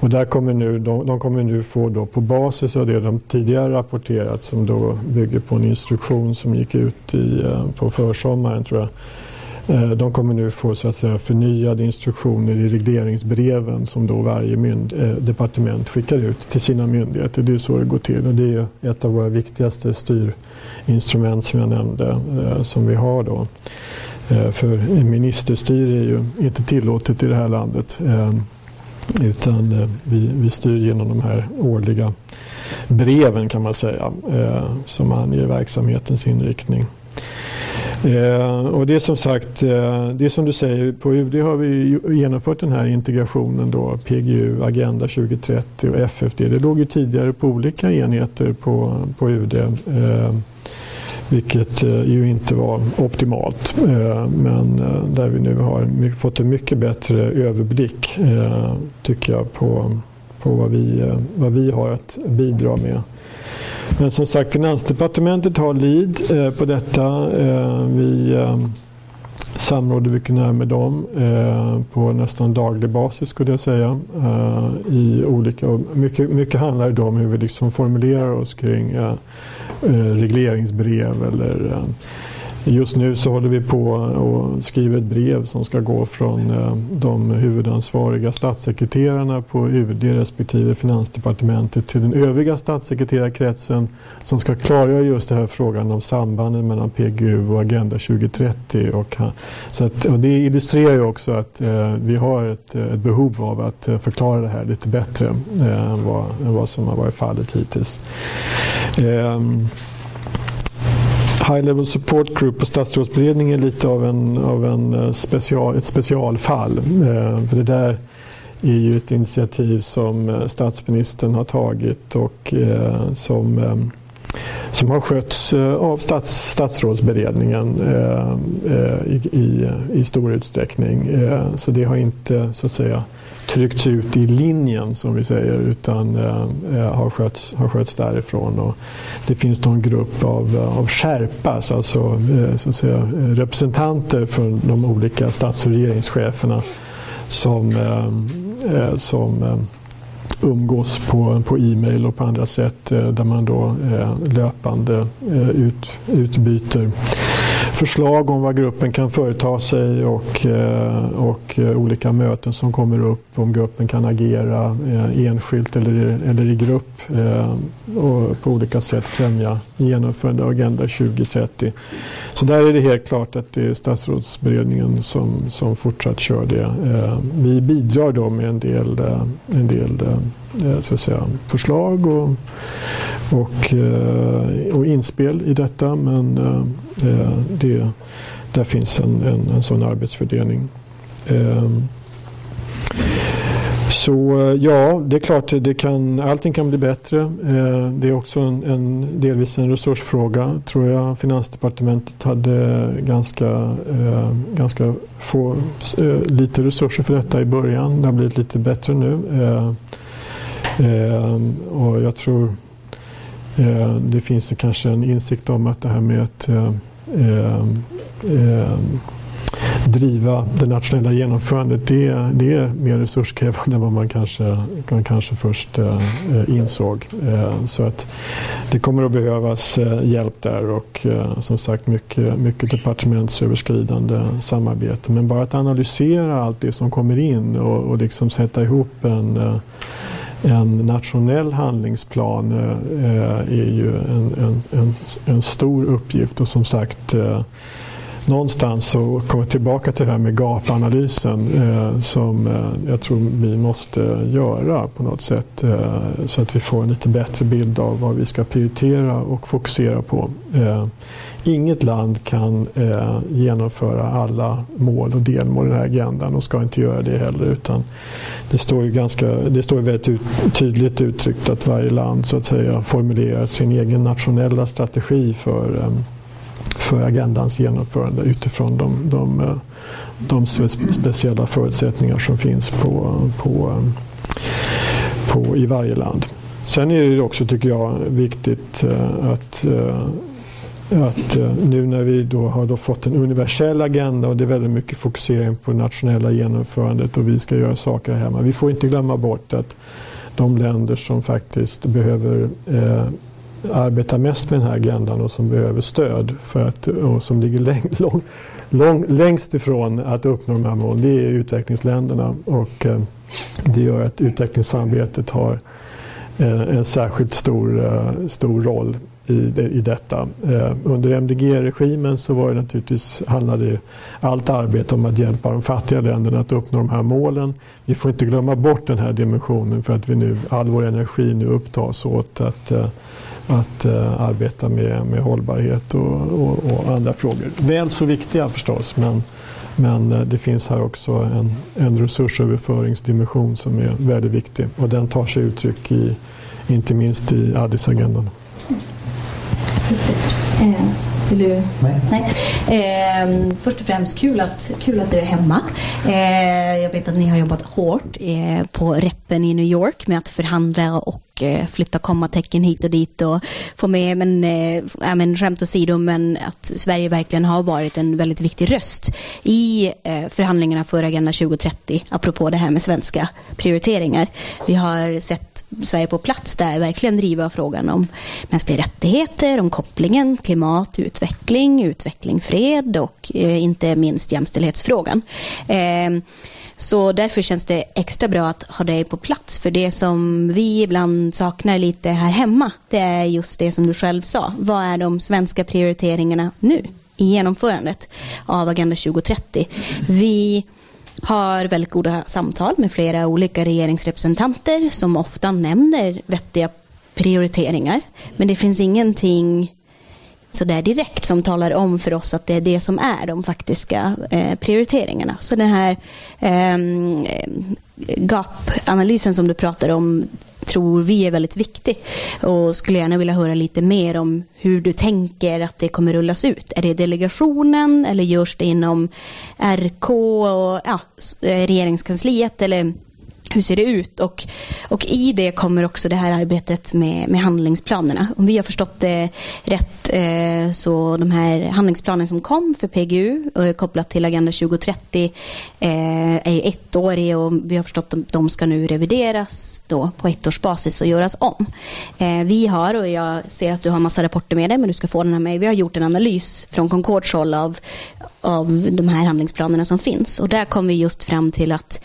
Och där kommer nu, de, de, kommer nu få då på basis av det de tidigare rapporterat som då bygger på en instruktion som gick ut i, eh, på försommaren tror jag Eh, de kommer nu få så att säga, förnyade instruktioner i regleringsbreven som då varje mynd, eh, departement skickar ut till sina myndigheter. Det är så det går till och det är ett av våra viktigaste styrinstrument som jag nämnde eh, som vi har då. Eh, för ministerstyre är ju inte tillåtet i det här landet eh, utan vi, vi styr genom de här årliga breven kan man säga som anger verksamhetens inriktning. Eh, och det är som sagt, eh, det är som du säger, på UD har vi genomfört den här integrationen då, PGU, Agenda 2030 och FFD. Det låg ju tidigare på olika enheter på, på UD. Eh, vilket eh, ju inte var optimalt. Eh, men eh, där vi nu har fått en mycket bättre överblick tycker jag på, på vad, vi, vad vi har att bidra med. Men som sagt, Finansdepartementet har lid eh, på detta. Eh, vi eh, samråder mycket nära med dem på nästan daglig basis skulle jag säga. I olika, mycket, mycket handlar det om hur vi liksom formulerar oss kring regleringsbrev eller Just nu så håller vi på och skriver ett brev som ska gå från eh, de huvudansvariga statssekreterarna på UD respektive Finansdepartementet till den övriga statssekreterarkretsen som ska klargöra just den här frågan om sambanden mellan PGU och Agenda 2030. Och, så att, och det illustrerar ju också att eh, vi har ett, eh, ett, behov av att eh, förklara det här lite bättre eh, än, vad, än vad som har varit fallet hittills. Eh, High Level Support Group och statsrådsberedningen är lite av, en, av en eh, special, ett specialfall. Eh, för det där är ju ett initiativ som eh, statsministern har tagit och som, som har skötts av stats, statsrådsberedningen i, i, i stor utsträckning. Så det har inte så att säga tryckts ut i linjen som vi säger utan eh, eh har, skötts, har skötts därifrån. Och det finns då en grupp av, eh, av skärpas, alltså eh, så att säga, representanter för de olika stats och regeringscheferna som, eh, eh, som eh, umgås på, på e-mail och på andra sätt eh, där man då löpande ut, utbyter förslag om vad gruppen kan företa sig och, eh, och eh, olika möten som kommer upp om gruppen kan agera eh, enskilt eller, eller i grupp och på olika sätt främja genomförande av Agenda 2030. Så där är det helt klart att det är statsrådsberedningen som, som fortsatt kör det. Vi bidrar då med en del, en del så att säga, förslag och, och, och inspel i detta men det där finns en, en, en sån arbetsfördelning. Ehm, så ja, det är klart, det kan, allting kan bli bättre. Ehm, det är också en, en, delvis en resursfråga, tror jag. Finansdepartementet hade ganska, ehm, ganska få, eh, lite resurser för detta i början. Det har blivit lite bättre nu. Och jag tror eh, det finns kanske en insikt om att det här med att Eh, eh, driva det nationella genomförandet det, det är mer resurskrävande än vad man kanske, man kanske först eh, insåg. Eh, så att det kommer att behövas eh, hjälp där och eh, som sagt mycket, mycket departementsöverskridande samarbete. Men bara att analysera allt det som kommer in och, och liksom sätta ihop en eh, en nationell handlingsplan eh, är ju en, en, en, en, stor uppgift och som sagt eh, någonstans så kommer jag tillbaka till det här med gapanalysen eh, som eh, jag tror vi måste göra på något sätt eh, så att vi får en lite bättre bild av vad vi ska prioritera och fokusera på. Eh. Inget land kan eh, genomföra alla mål och delmål i den här agendan och ska inte göra det heller utan det står ju ganska, det står väldigt ut, tydligt uttryckt att varje land så att säga formulerar sin egen nationella strategi för eh, för agendans genomförande utifrån de, de, eh, de speciella förutsättningar som finns på, på, eh, på, i varje land. Sen är det också, tycker jag, viktigt eh, att att eh, nu när vi då har då fått en universell agenda och det är väldigt mycket fokusering på det nationella genomförandet och vi ska göra saker här hemma. Vi får inte glömma bort att de länder som faktiskt behöver eh, arbeta mest med den här agendan och som behöver stöd för att, och som ligger läng, lång, lång, längst ifrån att uppnå de här målen, det är utvecklingsländerna. Och, eh, det gör att utvecklingssamarbetet har eh, en särskilt stor, eh, stor roll i, i detta. Eh, under MDG-regimen så var det naturligtvis, handlade allt arbete om att hjälpa de fattiga länderna att uppnå de här målen. Vi får inte glömma bort den här dimensionen för att vi nu, all vår energi nu upptas åt att, eh, att eh, arbeta med, med hållbarhet och, och, och, andra frågor. Väl så viktiga förstås men, men eh, det finns här också en, en resursöverföringsdimension som är väldigt viktig och den tar sig uttryck i, inte minst i Addis-agendan. Eh, vill du? Nej. Nej. Eh, först och främst kul att, kul att du är hemma. Eh, jag vet att ni har jobbat hårt eh, på reppen i New York med att förhandla och eh, flytta kommatecken hit och dit och få med, men, eh, men skämt åsido, men att Sverige verkligen har varit en väldigt viktig röst i förhandlingarna för Agenda 2030, apropå det här med svenska prioriteringar. Vi har sett Sverige på plats där verkligen driva frågan om mänskliga rättigheter, om kopplingen klimat, utveckling, utveckling, fred och eh, inte minst jämställdhetsfrågan. Eh, så därför känns det extra bra att ha dig på plats. För det som vi ibland saknar lite här hemma, det är just det som du själv sa. Vad är de svenska prioriteringarna nu i genomförandet av Agenda 2030? Vi har väldigt goda samtal med flera olika regeringsrepresentanter som ofta nämner vettiga prioriteringar. Men det finns ingenting sådär direkt som talar om för oss att det är det som är de faktiska eh, prioriteringarna. Så den här eh, gap-analysen som du pratar om tror vi är väldigt viktig och skulle gärna vilja höra lite mer om hur du tänker att det kommer rullas ut. Är det delegationen eller görs det inom RK och ja, eh, regeringskansliet eller hur ser det ut? Och, och i det kommer också det här arbetet med, med handlingsplanerna. Om vi har förstått det rätt eh, så de här handlingsplanerna som kom för PGU eh, kopplat till Agenda 2030 eh, är ju ettåriga och vi har förstått att de ska nu revideras då på ettårsbasis och göras om. Eh, vi har, och jag ser att du har massa rapporter med dig men du ska få den här med. Vi har gjort en analys från Concords håll av, av de här handlingsplanerna som finns och där kom vi just fram till att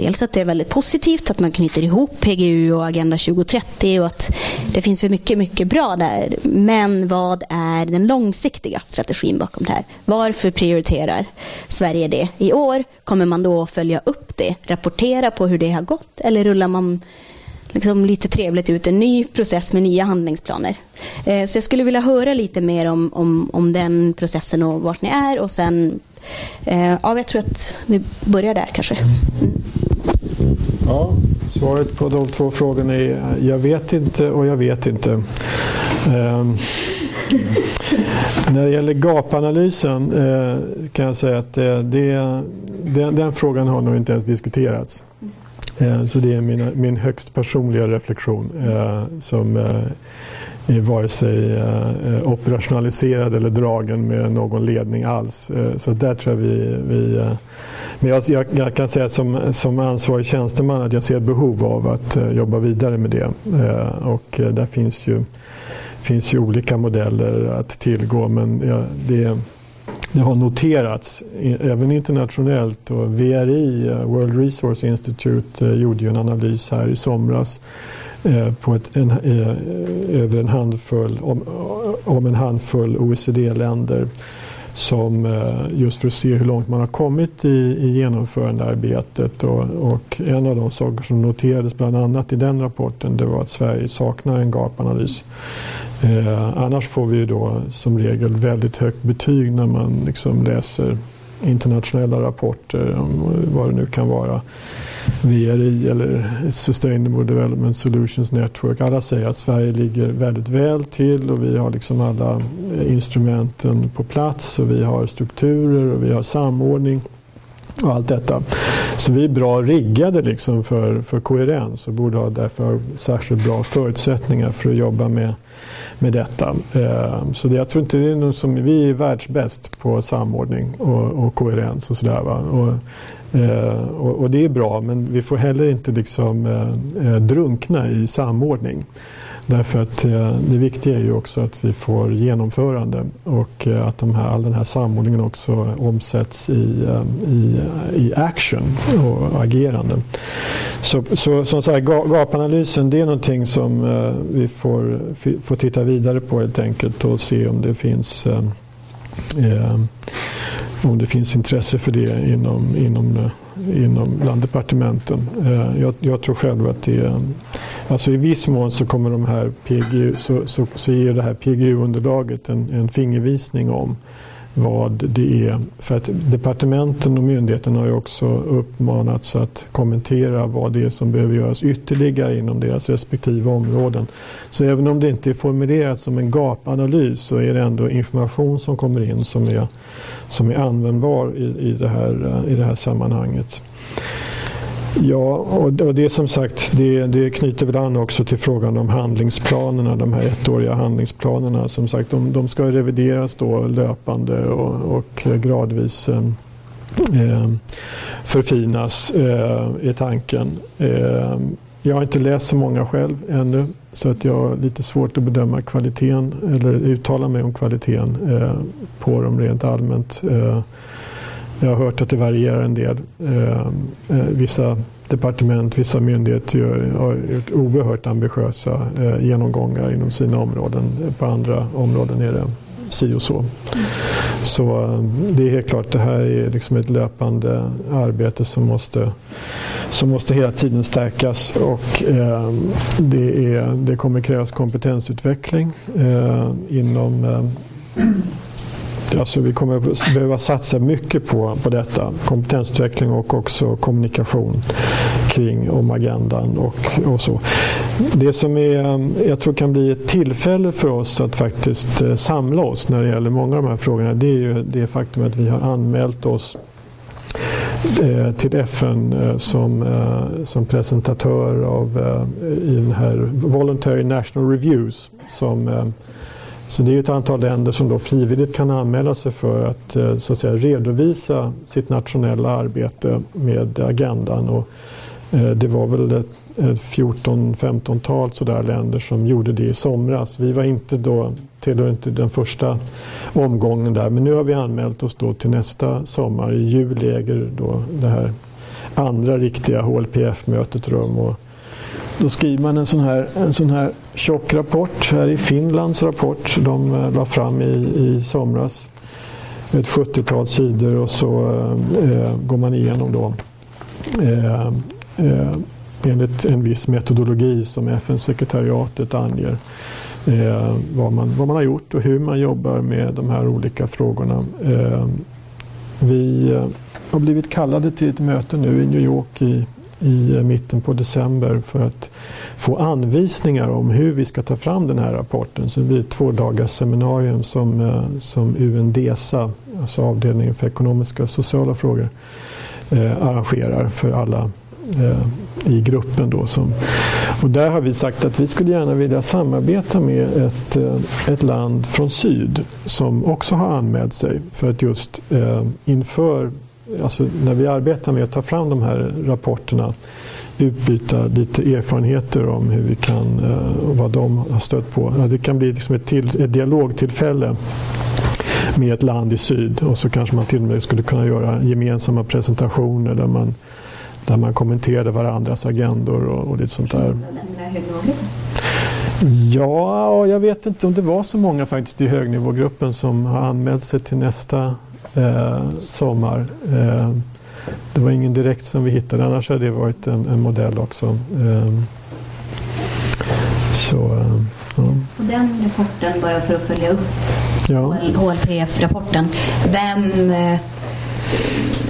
dels att det är väldigt positivt att man knyter ihop PGU och Agenda 2030 och att det finns mycket, mycket bra där. Men vad är den långsiktiga strategin bakom det här? Varför prioriterar Sverige det i år? Kommer man då följa upp det, rapportera på hur det har gått eller rullar man liksom lite trevligt ut en ny process med nya handlingsplaner. Eh, så jag skulle vilja höra lite mer om, om, om den processen och vart ni är och sen eh, ja, jag tror att vi börjar där kanske. Mm. Ja, svaret på de två frågorna är jag vet inte och jag vet inte. Um, när det gäller gapanalysen eh, kan jag säga att det, det, den, den, frågan har nog inte ens diskuterats. Eh, så det är mina, min högst personliga reflektion eh, som eh, är vare sig eh, operationaliserad eller dragen med någon ledning alls. Eh, så där tror jag vi... vi eh, men jag, jag, jag, kan säga som, som ansvarig tjänsteman att jag ser ett behov av att jobba vidare med det. och där finns ju, finns ju olika modeller att tillgå men ja, det, det har noterats även internationellt och VRI, World Resource Institute, gjorde ju en analys här i somras Eh, på ett, en, eh, över en handfull, om, om en handfull OECD-länder som eh, just för att se hur långt man har kommit i, i genomförandearbetet. Och, och en av de saker som noterades bland annat i den rapporten det var att Sverige saknar en gapanalys. Eh, annars får vi ju då som regel väldigt högt betyg när man liksom läser internationella rapporter eh, om vad det nu kan vara. VRI eller Sustainable Development Solutions Network. Alla säger att Sverige ligger väldigt väl till och vi har liksom alla instrumenten på plats och vi har strukturer och vi har samordning och allt detta. Så vi är bra riggade liksom för, för koherens och borde ha därför särskilt bra förutsättningar för att jobba med, med detta. Ehm, så det, jag tror inte det är något som, vi är världsbäst på samordning och, och koherens och sådär. Och, eh, och, och, det är bra men vi får heller inte liksom eh, eh, drunkna i samordning. Därför att eh, det viktiga är ju också att vi får genomförande och eh, att de här, all den här samordningen också omsätts i, eh, i, i action och agerande. Så, så som sagt, gapanalysen det är någonting som vi får, får titta vidare på helt enkelt och se om det finns om det finns intresse för det inom, inom inom bland departementen. Eh, jag, jag, tror själv att det är, alltså i viss mån så kommer de här PGU, så, så, så ger det här PGU-underlaget en, en fingervisning om vad det är. För att departementen och myndigheterna har ju också uppmanats att kommentera vad det är som behöver göras ytterligare inom deras respektive områden. Så även om det inte är formulerat som en gapanalys så är det ändå information som kommer in som är, som är användbar i, i, det här, eh, i det här sammanhanget. Ja, och det är som sagt, det, det knyter väl an också till frågan om handlingsplanerna, de här ettåriga handlingsplanerna. Som sagt, de, de ska revideras då löpande och, och gradvis eh, eh förfinas eh, i tanken. Eh, jag har inte läst så många själv ännu så att jag har lite svårt att bedöma kvaliteten eller uttala mig om kvaliteten eh, på dem rent allmänt. Eh, jag har hört att det varierar en del. Ehm, eh, vissa departement, vissa myndigheter har gjort oerhört ambitiösa eh, genomgångar inom sina områden. På andra områden är det si och så. Så ehm, det är helt klart, det här är liksom ett löpande arbete som måste, som måste hela tiden stärkas och eh, det, är, det kommer krävas kompetensutveckling eh, inom eh, Alltså vi kommer att behöva satsa mycket på, på detta. Kompetensutveckling och också kommunikation kring om agendan och, och så. Det som är, jag tror kan bli ett tillfälle för oss att faktiskt eh, samla oss när det gäller många av de här frågorna det är ju det faktum att vi har anmält oss eh, till FN eh, som, som presentatör av i den här Voluntary National Reviews som så det är ett antal länder som då frivilligt kan anmäla sig för att, eh, så att säga, redovisa sitt nationella arbete med agendan. Och eh, det var väl ett 14-15-tal sådär länder som gjorde det i somras. Vi var inte då, tillhör inte den första omgången där men nu har vi anmält oss då till nästa sommar. I juli äger då det här andra riktiga HLPF-mötet rum. Och då skriver man en sån här, en sån här tjock rapport. Här i Finlands rapport de eh, la fram i, i somras. Ett 70-tal sidor och så eh, eh, går man igenom då eh, eh, enligt en viss metodologi som FN-sekretariatet anger. Eh, vad, man, vad man har gjort och hur man jobbar med de här olika frågorna. Eh, vi eh, har blivit kallade till ett möte nu i New York i i mitten på december för att få anvisningar om hur vi ska ta fram den här rapporten. Så det blir ett två dagars seminarium som, eh, som UNDESA, alltså avdelningen för ekonomiska och sociala frågor, eh, arrangerar för alla eh, i gruppen. Då som, och där har vi sagt att vi skulle gärna vilja samarbeta med ett, eh, ett land från syd som också har anmält sig för att just eh, inför alltså när vi arbetar med att ta fram de här rapporterna utbyta lite erfarenheter om hur vi kan eh, och vad de har stött på. Det kan bli liksom ett, till, ett dialogtillfälle med ett land i syd och så kanske man till och med skulle kunna göra gemensamma presentationer där man, där man kommenterade varandras agendor och, och lite sånt där. Ja, jag vet inte om det var så många faktiskt i högnivågruppen som har anmält sig till nästa eh, sommar. Eh, det var ingen direkt som vi hittade, annars hade det varit en, en modell också. Eh, så, eh, ja. Och den rapporten, bara för att följa upp ja. HLPF-rapporten, vem, eh,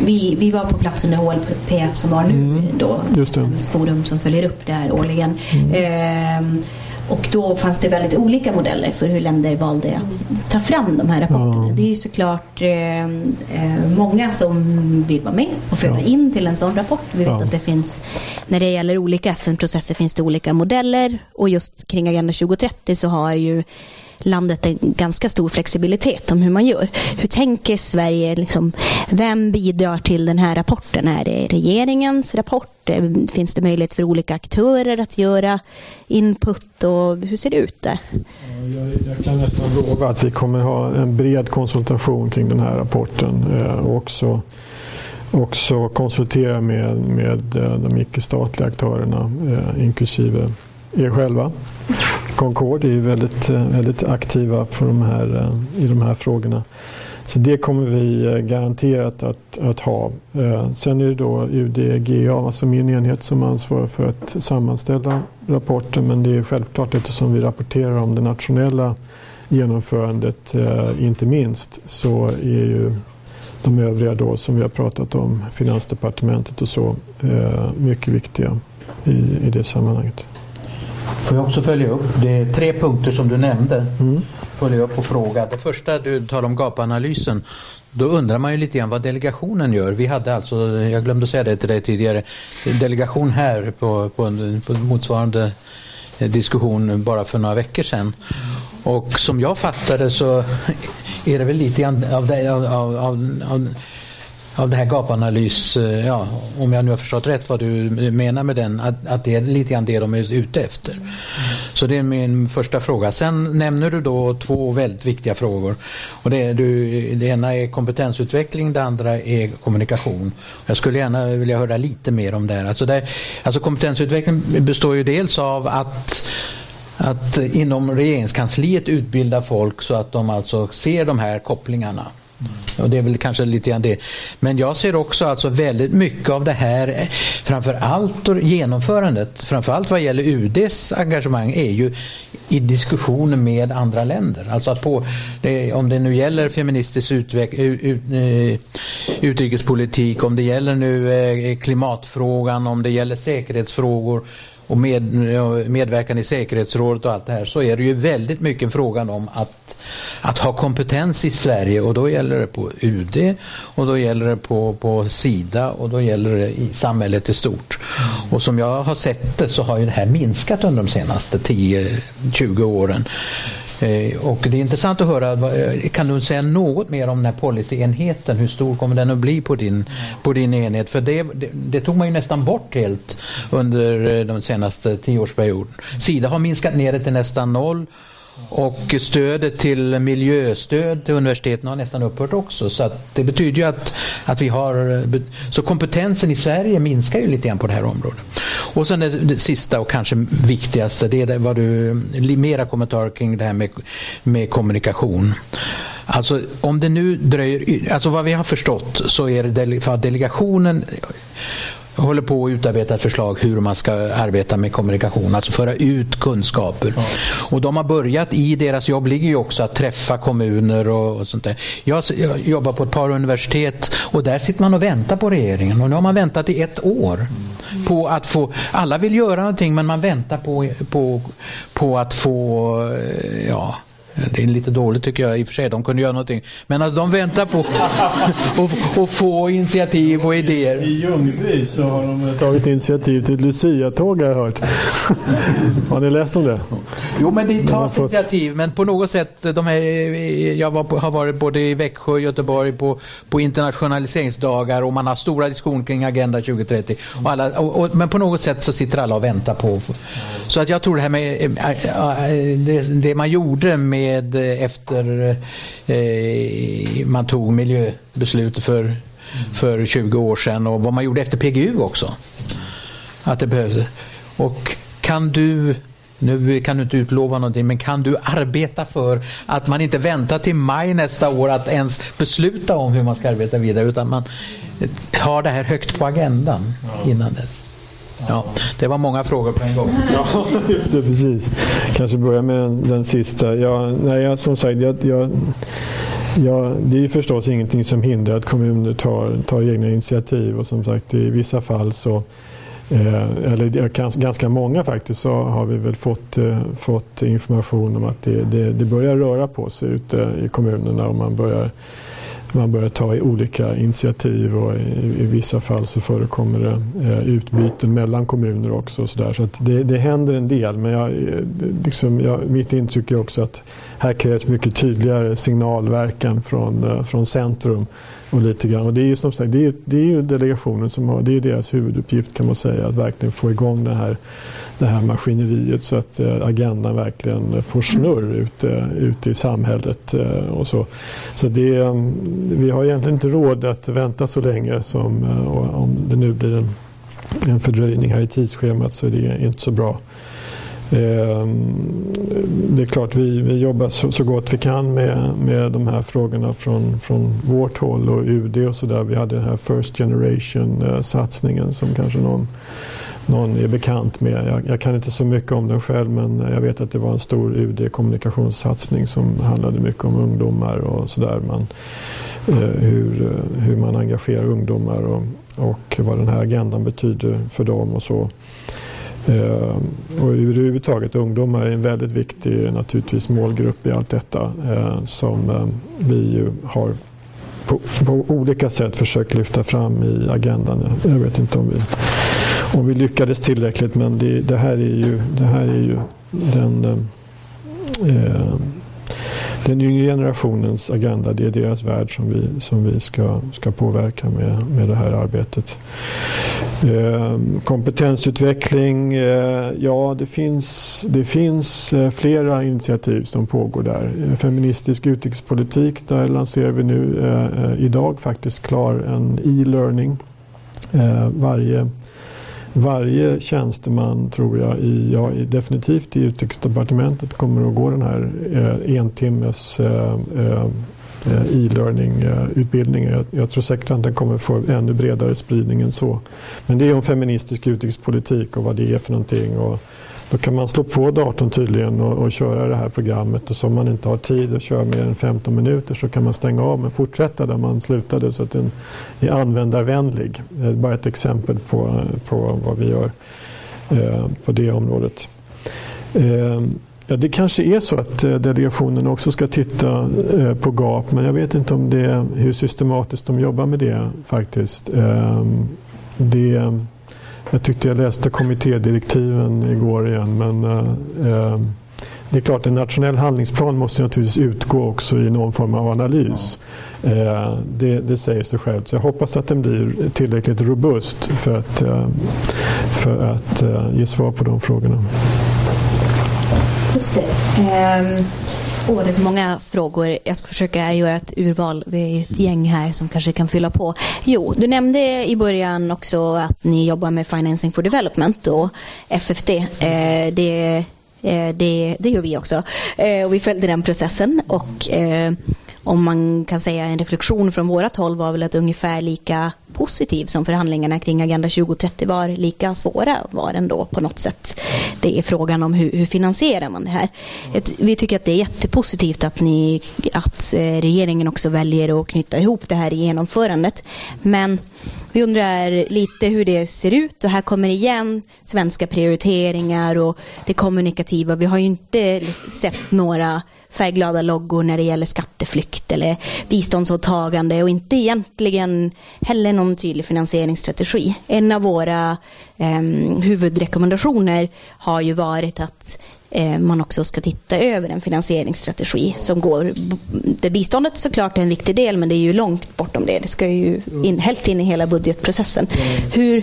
vi, vi var på plats under HLPF som var nu mm. då. Just det. Forum som följer upp det här årligen. Mm. Eh, och då fanns det väldigt olika modeller för hur länder valde att ta fram de här rapporterna. Ja. Det är ju såklart eh, eh, många som vill vara med och föra ja. in till en sån rapport. Vi vet ja. att det finns, när det gäller olika FN-processer finns det olika modeller och just kring Agenda 2030 så har ju landet en ganska stor flexibilitet om hur man gör. Hur tänker Sverige? Liksom, vem bidrar till den här rapporten? Är det regeringens rapport? Eh, finns det möjlighet för olika aktörer att göra input? Och hur ser det ut där? Jag, jag kan nästan lova att vi kommer ha en bred konsultation kring den här rapporten. Eh, och också också konsultera med, med eh, de icke-statliga aktörerna, eh, inklusive er själva. Concord är ju väldigt, eh, väldigt aktiva på de här, eh, i de här frågorna. Så det kommer vi eh, garanterat att, att ha. Sen är det då UDGA, alltså min enhet, som ansvarar för att sammanställa rapporten. Men det är självklart eftersom vi rapporterar om det nationella genomförandet, inte minst, så är ju de övriga då som vi har pratat om, Finansdepartementet och så, mycket viktiga i, i det sammanhanget. Får jag också följa upp? Det är tre punkter som du nämnde. Mm. Följa upp och fråga. Det första du tar om gapanalysen. Då undrar man ju lite grann vad delegationen gör. Vi hade alltså, jag glömde säga det till dig tidigare, delegation här på, på, på motsvarande diskussion bara för några veckor sedan. Och som jag fattade så är det väl lite grann av, det, av, av, av av det här gapanalys, eh, ja, om jag nu har förstått rätt vad du menar med den, att, att det är lite grann det de är ute efter. Mm. Så det är min första fråga. Sen nämner du då två väldigt viktiga frågor. Och det, är, du, det ena är kompetensutveckling, det andra är kommunikation. Jag skulle gärna vilja höra lite mer om det. Alltså, där, alltså kompetensutveckling består ju dels av att att inom regeringskansliet utbilda folk så att de alltså ser de här kopplingarna. Och det är väl kanske lite grann det. Men jag ser också alltså väldigt mycket av det här, framför allt genomförandet, framför allt vad gäller UDs engagemang, är ju i diskussioner med andra länder. Alltså att på, det, om det nu gäller feministisk utveck, ut, ut, eh, utrikespolitik, om det gäller nu eh, klimatfrågan, om det gäller säkerhetsfrågor och med, medverkan i säkerhetsrådet och allt det här så är det ju väldigt mycket frågan om att, att ha kompetens i Sverige och då gäller det på UD och då gäller det på, på Sida och då gäller det i samhället i stort. Och som jag har sett det så har ju det här minskat under de senaste 10-20 åren. Eh, och det är intressant att höra, eh, kan du säga något mer om den här policyenheten? Hur stor kommer den att bli på din, på din enhet? För det, det, det tog man ju nästan bort helt under eh, de den senaste tioårsperioden. Sida har minskat ner det till nästan noll och stödet till miljöstöd till universiteten har nästan upphört också. Så det betyder ju att, att vi har... Så kompetensen i Sverige minskar ju lite grann på det här området. Och sen det, det sista och kanske viktigaste, det är vad du... Mera kommentarer kring det här med, med kommunikation. Alltså om det nu dröjer, alltså vad vi har förstått så är det för delegationen håller på att utarbeta ett förslag hur man ska arbeta med kommunikation, alltså föra ut kunskaper. Ja. Och de har börjat i deras jobb ligger ju också att träffa kommuner och, och sånt där. Jag, jag, jobbar på ett par universitet och där sitter man och väntar på regeringen och nu har man väntat i ett år på att få, alla vill göra någonting men man väntar på, på, på att få, ja det är lite dåligt tycker jag i och för sig, de kunde göra någonting. Men att de väntar på att få initiativ och idéer. I Ljungby så har de tagit initiativ till Lucia-tåg har jag hört. har ni läst om det? Jo men det tas fått... initiativ men på något sätt, de här, jag var på, har varit både i Växjö och Göteborg på, på internationaliseringsdagar och man har stora diskussioner kring Agenda 2030. Och alla, och, och, men på något sätt så sitter alla och väntar på. Så att jag tror det här med äh, äh, det, det man gjorde med med efter eh, man tog miljöbeslut för, för 20 år sedan och vad man gjorde efter PGU också. Att det behövs. Och kan du nu kan du inte utlova någonting, men kan du arbeta för att man inte väntar till maj nästa år att ens besluta om hur man ska arbeta vidare, utan man har det här högt på agendan innan dess? Ja, det var många frågor på en gång. Ja, just det, precis. Kanske börja med den, den sista. Ja, nej, jag, som sagt, jag, jag Ja, det är förstås ingenting som hindrar att kommuner tar, tar egna initiativ och som sagt i vissa fall så Eh, eller ganska många faktiskt, så har vi väl fått, eh, fått information om att det, det, det börjar röra på sig ute i kommunerna och man börjar man börjar ta olika initiativ och i, i vissa fall så förekommer det eh, utbyten mellan kommuner också. Och så där. så att det, det händer en del men jag, eh, liksom, jag, mitt intryck är också att här krävs mycket tydligare signalverkan från, eh, från centrum och lite grann. Och det är ju som sagt, det är, det är ju delegationen som har, det är deras huvuduppgift kan man säga, att verkligen få igång det här, det här maskineriet så att eh, agendan verkligen får snurr ute, ute i samhället. Eh, och så. Så det, mm, vi har egentligen inte råd att vänta så länge som eh, om det nu blir en, en fördröjning här i tidsschemat så är det inte så bra. Ehm, det är klart, vi, vi jobbar så, så, gott vi kan med, med de här frågorna från, från vårt håll och UD och sådär. Vi hade den här First Generation-satsningen eh, som kanske någon, någon är bekant med. Jag, jag, kan inte så mycket om den själv men jag vet att det var en stor UD-kommunikationssatsning som handlade mycket om ungdomar och sådär. Eh, hur, eh, hur man engagerar ungdomar och, och vad den här agendan betyder för dem och så. Eh, och överhuvudtaget ungdomar är en väldigt viktig naturligtvis målgrupp i allt detta eh, som eh, vi ju har på, på, olika sätt försökt lyfta fram i agendan. Jag vet inte om vi, om vi lyckades tillräckligt men det, det här är ju, det här är ju den eh, den yngre generationens agenda, det är deras värld som vi, som vi ska, ska påverka med, med det här arbetet. Eh, kompetensutveckling, eh, ja det finns, det finns eh, flera initiativ som pågår där. Eh, feministisk utrikespolitik, där lanserar vi nu eh, eh, idag faktiskt klar en e-learning. Eh, varje varje tjänsteman tror jag, i, ja, definitivt i Utrikesdepartementet kommer att gå den här eh, en timmes eh, eh, e-learning-utbildningen. Eh, jag, jag, tror säkert att den kommer få ännu bredare spridning än så. Men det är om feministisk utrikespolitik och vad det är för någonting. Och då kan man slå på datorn tydligen och, och köra det här programmet och så om man inte har tid att köra mer än 15 minuter så kan man stänga av men fortsätta där man slutade så att den är användarvänlig. Det är bara ett exempel på, på vad vi gör eh, på det området. Eh, ja, det kanske är så att eh, delegationen också ska titta eh, på GAP men jag vet inte om det, hur systematiskt de jobbar med det faktiskt. Eh, det jag tyckte jag läste kommittédirektiven igår igen men eh, det är klart en nationell handlingsplan måste naturligtvis utgå också i någon form av analys. Eh, det, det, säger sig självt. Så jag hoppas att den blir tillräckligt robust för att, eh, för att eh, ge svar på de frågorna. Just det. Um... Åh, det är så många frågor. Jag ska försöka göra ett urval. Vi är ett gäng här som kanske kan fylla på. Jo, du nämnde i början också att ni jobbar med Financing for Development och FFD. Eh, det, Eh, det, det gör vi också. Eh, och vi följde den processen och eh, om man kan säga en reflektion från vårat håll var väl att ungefär lika positiv som förhandlingarna kring Agenda 2030 var, lika svåra var ändå på något sätt. Det är frågan om hur, hur finansierar man det här. Ett, vi tycker att det är jättepositivt att, ni, att regeringen också väljer att knyta ihop det här i genomförandet. Men vi undrar lite hur det ser ut och här kommer igen svenska prioriteringar och det kommunikativa. Vi har ju inte sett några färgglada loggor när det gäller skatteflykt eller biståndsåtagande och inte egentligen heller någon tydlig finansieringsstrategi. En av våra eh, huvudrekommendationer har ju varit att eh, man också ska titta över en finansieringsstrategi som går, där biståndet såklart är en viktig del men det är ju långt bortom det. Det ska ju in, helt in i hela budgetprocessen. Hur,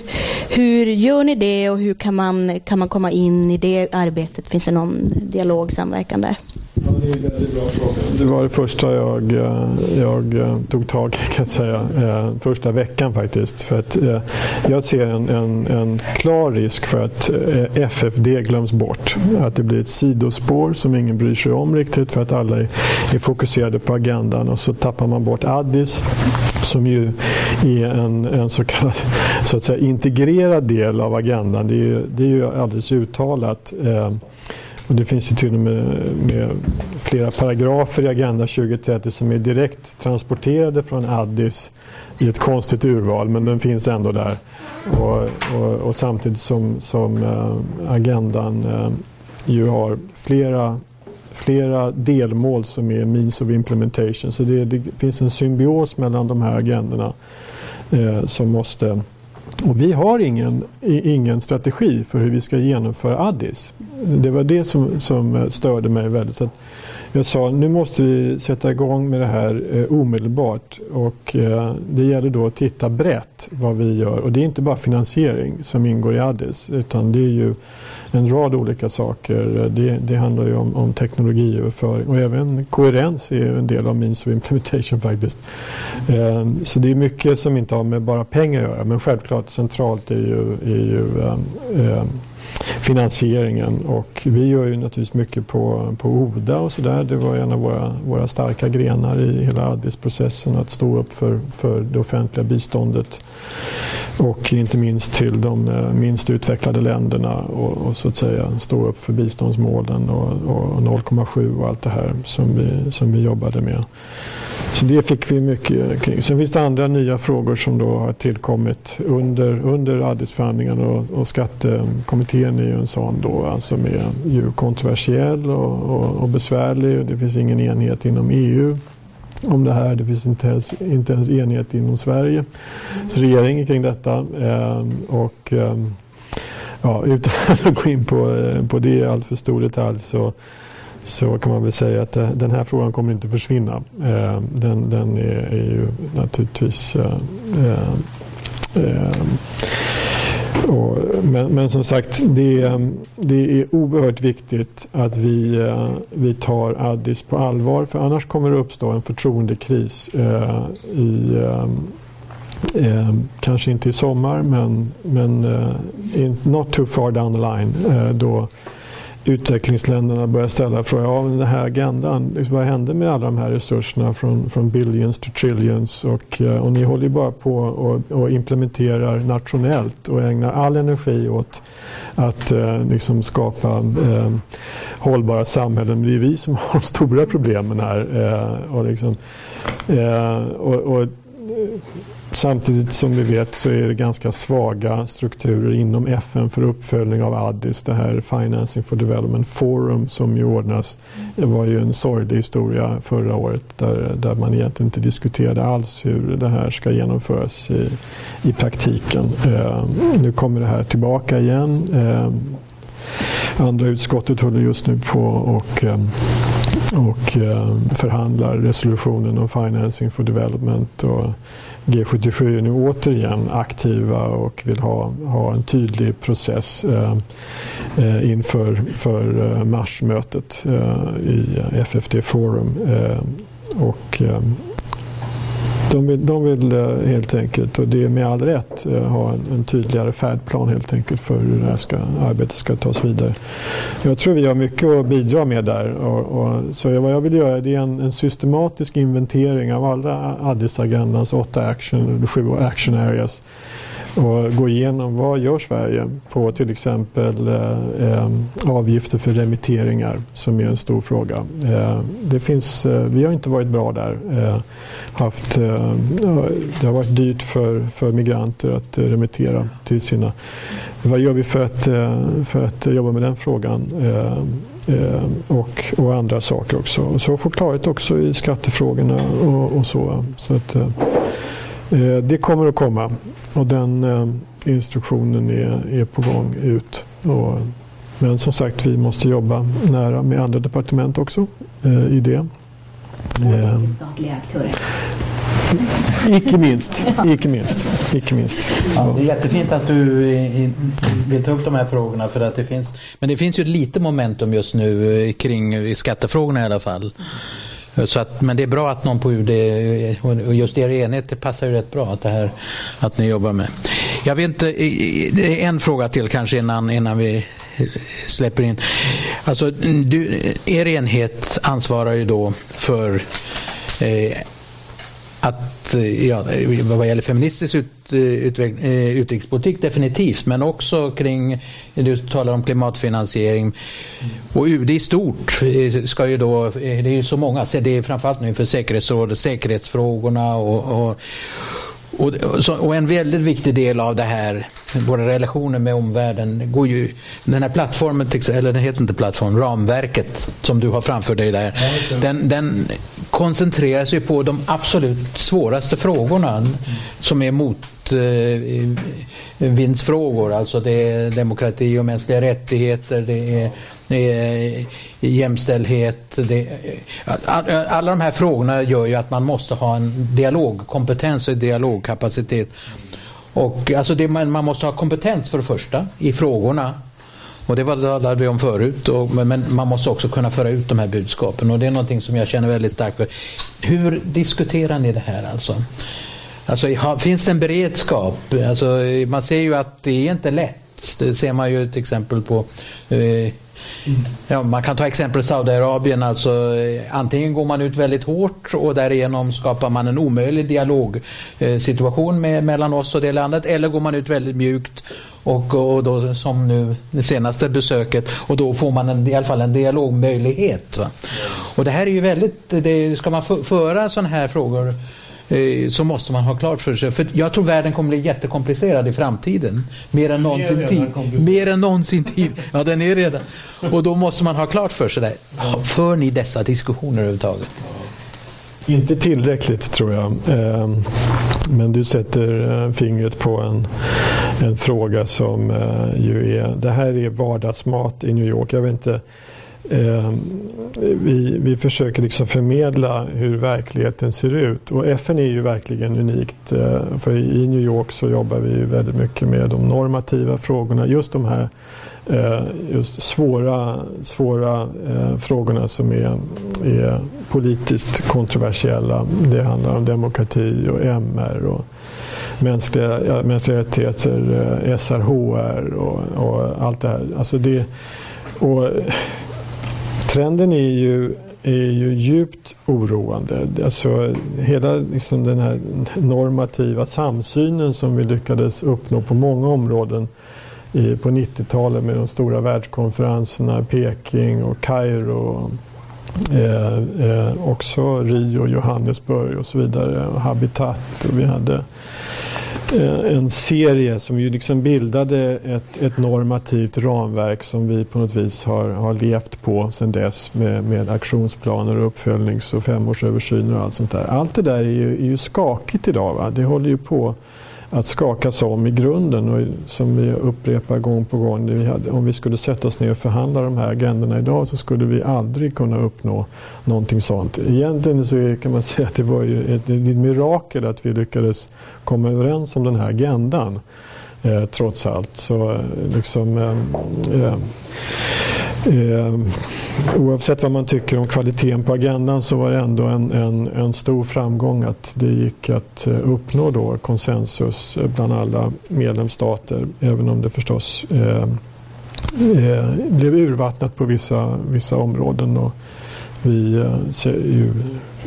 hur gör ni det och hur kan man, kan man komma in i det arbetet? Finns det någon dialog, samverkan där? Ja, det är en väldigt bra fråga. Det var det första jag, eh, jag eh, tog tag i kan jag säga. Eh, första veckan faktiskt. För att jag ser en, en, en klar risk för att FFD glöms bort. Att det blir ett sidospår som ingen bryr sig om riktigt för att alla är, är fokuserade på agendan och så tappar man bort Addis som ju är en, en så kallad så att säga, integrerad del av agendan. Det är ju, det är ju alldeles uttalat och det finns ju till och med, med, flera paragrafer i Agenda 2030 som är direkt transporterade från Addis i ett konstigt urval, men den finns ändå där. Och, och, och samtidigt som, som äh, agendan äh, ju har flera flera delmål som är means of implementation. Så det, det finns en symbios mellan de här agendorna äh, som måste och vi har ingen, ingen strategi för hur vi ska genomföra Addis. Det var det som, som störde mig väldigt. Så jag sa nu måste vi sätta igång med det här eh, omedelbart och eh, det gäller då att titta brett vad vi gör. Och det är inte bara finansiering som ingår i Addis utan det är ju en rad olika saker. Det, det handlar ju om, om teknologiöverföring och även koherens är en del av Means of Implementation faktiskt. Eh, så det är mycket som inte har med bara pengar att göra men självklart centralt är ju, är ju eh, eh, finansieringen och vi gör ju naturligtvis mycket på, på ODA och sådär. Det var en av våra, våra starka grenar i hela Addis-processen att stå upp för, för det offentliga biståndet och inte minst till de eh, minst utvecklade länderna och, och så att säga stå upp för biståndsmålen och, och 0,7 och allt det här som vi, som vi jobbade med. Så det fick vi mycket kring. Sen finns det andra nya frågor som då har tillkommit under, under Addisförhandlingarna och, och skattekommittén är ju en sån då alltså som är ju kontroversiell och, och, och besvärlig. Det finns ingen enhet inom EU om det här. Det finns inte ens, inte ens enighet inom Sveriges regering kring detta. Ehm, och, ehm, ja, utan att gå in på, eh, på det i alltför stor detalj så, så kan man väl säga att eh, den här frågan kommer inte försvinna. Ehm, den, den är, är ju naturligtvis eh, och, men, men, som sagt, det, det, är oerhört viktigt att vi, eh, vi tar Addis på allvar för annars kommer det uppstå en förtroendekris eh, i eh, eh kanske inte i sommar men, men uh, not too far down the line eh, då utvecklingsländerna börjar ställa frågan, ja den här agendan, liksom, vad hände med alla de här resurserna från, från billions till trillions och, eh, och ni håller ju bara på och, och implementerar nationellt och ägnar all energi åt att eh, liksom skapa eh, hållbara samhällen. Men det är vi som har de stora problemen här. Eh, och, liksom, eh, och, och Samtidigt som vi vet så är det ganska svaga strukturer inom FN för uppföljning av Addis. Det här Financing for Development Forum som ju ordnas. Det var ju en sorglig historia förra året där, där man egentligen inte diskuterade alls hur det här ska genomföras i, i praktiken. Eh, nu kommer det här tillbaka igen. Eh, andra utskottet håller just nu på och eh, och ehm, förhandlar resolutionen om Financing for Development. Och G77 är nu återigen aktiva och vill ha, ha en tydlig process eh, eh inför för eh, marsmötet eh, i FFD Forum. Eh, och, eh, de vill, de vill eh, helt enkelt, och det är med all rätt, eh, ha en, en, tydligare färdplan helt enkelt för hur det här ska, arbetet ska tas vidare. Jag tror vi har mycket att bidra med där. Och, och så vad jag vill göra det är en, en systematisk inventering av alla Addis-agendans åtta action, sju action areas och gå igenom vad gör Sverige på till exempel eh, eh, avgifter för remitteringar som är en stor fråga. Eh, det finns, eh, vi har inte varit bra där. Eh, haft, eh, det har varit dyrt för, för migranter att eh, remittera till sina... Vad gör vi för att, eh, för att jobba med den frågan? och, och andra saker också. Och så få klarhet också i skattefrågorna och, och så. så att, Eh, det kommer att komma och den eh, instruktionen är, är på gång ut. Och, men som sagt, vi måste jobba nära med andra departement också eh, i det. Eh, statliga aktörer. Icke minst. Icke minst. Icke minst. Ja, det är jättefint att du vill ta upp de här frågorna. För att det finns, men det finns ju lite momentum just nu kring skattefrågorna i alla fall. Så att, men det är bra att någon på UD och just er enhet, det passar ju rätt bra att, det här, att ni jobbar med. Jag vet inte, det är en fråga till kanske innan, innan vi släpper in. Alltså, du, er enhet ansvarar ju då för eh, att ja, vad gäller feministisk ut, utveck, utrikespolitik definitivt men också kring, du talar om klimatfinansiering. Och UD i stort ska ju då, det är ju så många, det är framförallt nu för säkerhetsrådet, säkerhetsfrågorna och, och och, och, en väldigt viktig del av det här, våra relationer med omvärlden, går ju, den här plattformen, eller den heter inte plattform, ramverket som du har framför dig där, den, den koncentrerar sig på de absolut svåraste frågorna som är motvindsfrågor. Eh, alltså det är demokrati och mänskliga rättigheter, det är, det är jämställdhet. Det är, alla de här frågorna gör ju att man måste ha en dialogkompetens och dialogkapacitet. Och, alltså det, man, man måste ha kompetens för det första i frågorna och det talade vi om förut. Och, men man måste också kunna föra ut de här budskapen och det är någonting som jag känner väldigt starkt för. Hur diskuterar ni det här alltså? Alltså, finns det en beredskap? Alltså, man ser ju att det är inte lätt. Det ser man ju till exempel på. Eh, Ja, man kan ta exempel Saudiarabien. Alltså, eh, antingen går man ut väldigt hårt och därigenom skapar man en omöjlig dialogsituation med, mellan oss och det landet. Eller går man ut väldigt mjukt och, och då, som nu det senaste besöket och då får man en, i alla fall en dialogmöjlighet. Va? Och det här är ju väldigt, det, ska man föra sådana här frågor Eh, så måste man ha klart för sig. För jag tror världen kommer bli jättekomplicerad i framtiden. Mer än någonsin tid. Mer än någonsin tid. Ja, den är redan. Och då måste man ha klart för sig det. För ni dessa diskussioner överhuvudtaget? Inte tillräckligt tror jag. Ehm, men du sätter eh, fingret på en, en fråga som eh, ju är, det här är vardagsmat i New York. Jag vet inte Eh, vi, vi försöker liksom förmedla hur verkligheten ser ut. Och FN är ju verkligen unikt. Eh, för i New York så jobbar vi väldigt mycket med de normativa frågorna. Just de här eh, just svåra, svåra eh, frågorna som är, är politiskt kontroversiella. Det handlar om demokrati och MR. och mänskliga, ja, mänskliga rättigheter, eh, SRHR och, och allt det här. Alltså det, och trenden är ju, är ju djupt oroande. Alltså, hela liksom den här normativa samsynen som vi lyckades uppnå på många områden i, på 90-talet med de stora världskonferenserna Peking och Kairo. Eh, eh, också Rio, Johannesburg och så vidare. Och Habitat och vi hade Eh, en serie som ju liksom bildade ett, ett normativt ramverk som vi på något vis har, har levt på sedan dess med, med aktionsplaner och uppföljnings och femårsöversyner och allt sånt där. Allt det där är ju, är ju skakigt idag. Va? Det håller ju på att skakas om i grunden och som vi upprepar gång på gång. Vi hade, om vi skulle sätta oss ner och förhandla de här agendorna idag så skulle vi aldrig kunna uppnå någonting sånt. Egentligen så kan man säga att det var ju ett, ett mirakel att vi lyckades komma överens om den här agendan. Eh, trots allt. Så eh, liksom eh, eh, Eh, oavsett vad man tycker om kvaliteten på agendan så var det ändå en, en, en stor framgång att det gick att eh, uppnå då konsensus eh, bland alla medlemsstater. Även om det förstås eh, eh, blev urvattnat på vissa, vissa områden. Och vi eh, ser ju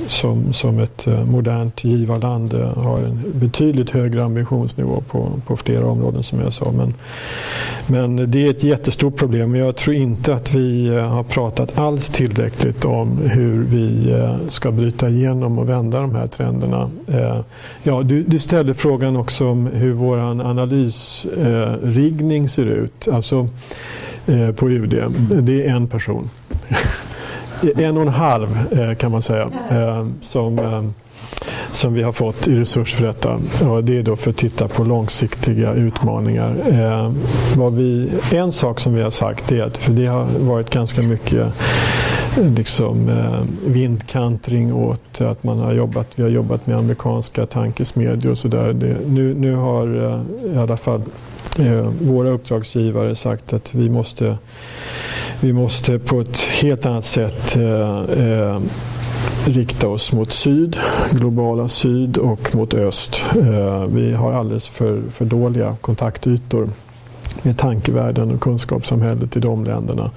som, som ett eh, modernt givarland eh, har en betydligt högre ambitionsnivå på, på flera områden som jag sa. Men, men det är ett jättestort problem. Jag tror inte att vi har pratat alls tillräckligt om hur vi ska bryta igenom och vända de här trenderna. Ja, du, du ställde frågan också om hur vår analysriggning ser ut. Alltså på UD. Det är en person. en och en halv eh, kan man säga eh, som, eh, som vi har fått i resurs för detta. Och det är då för att titta på långsiktiga utmaningar. Vad vi, en sak som vi har sagt är att, för det har varit ganska mycket liksom, eh, vindkantring åt att man har jobbat, vi har jobbat med amerikanska tankesmedjor och sådär. Nu, nu har eh, i alla fall eh, våra uppdragsgivare sagt att vi måste vi måste på ett helt annat sätt eh, eh, rikta oss mot syd, globala syd och mot öst. Eh, vi har alldeles för, för dåliga kontaktytor med tankevärlden och kunskapssamhället i de länderna.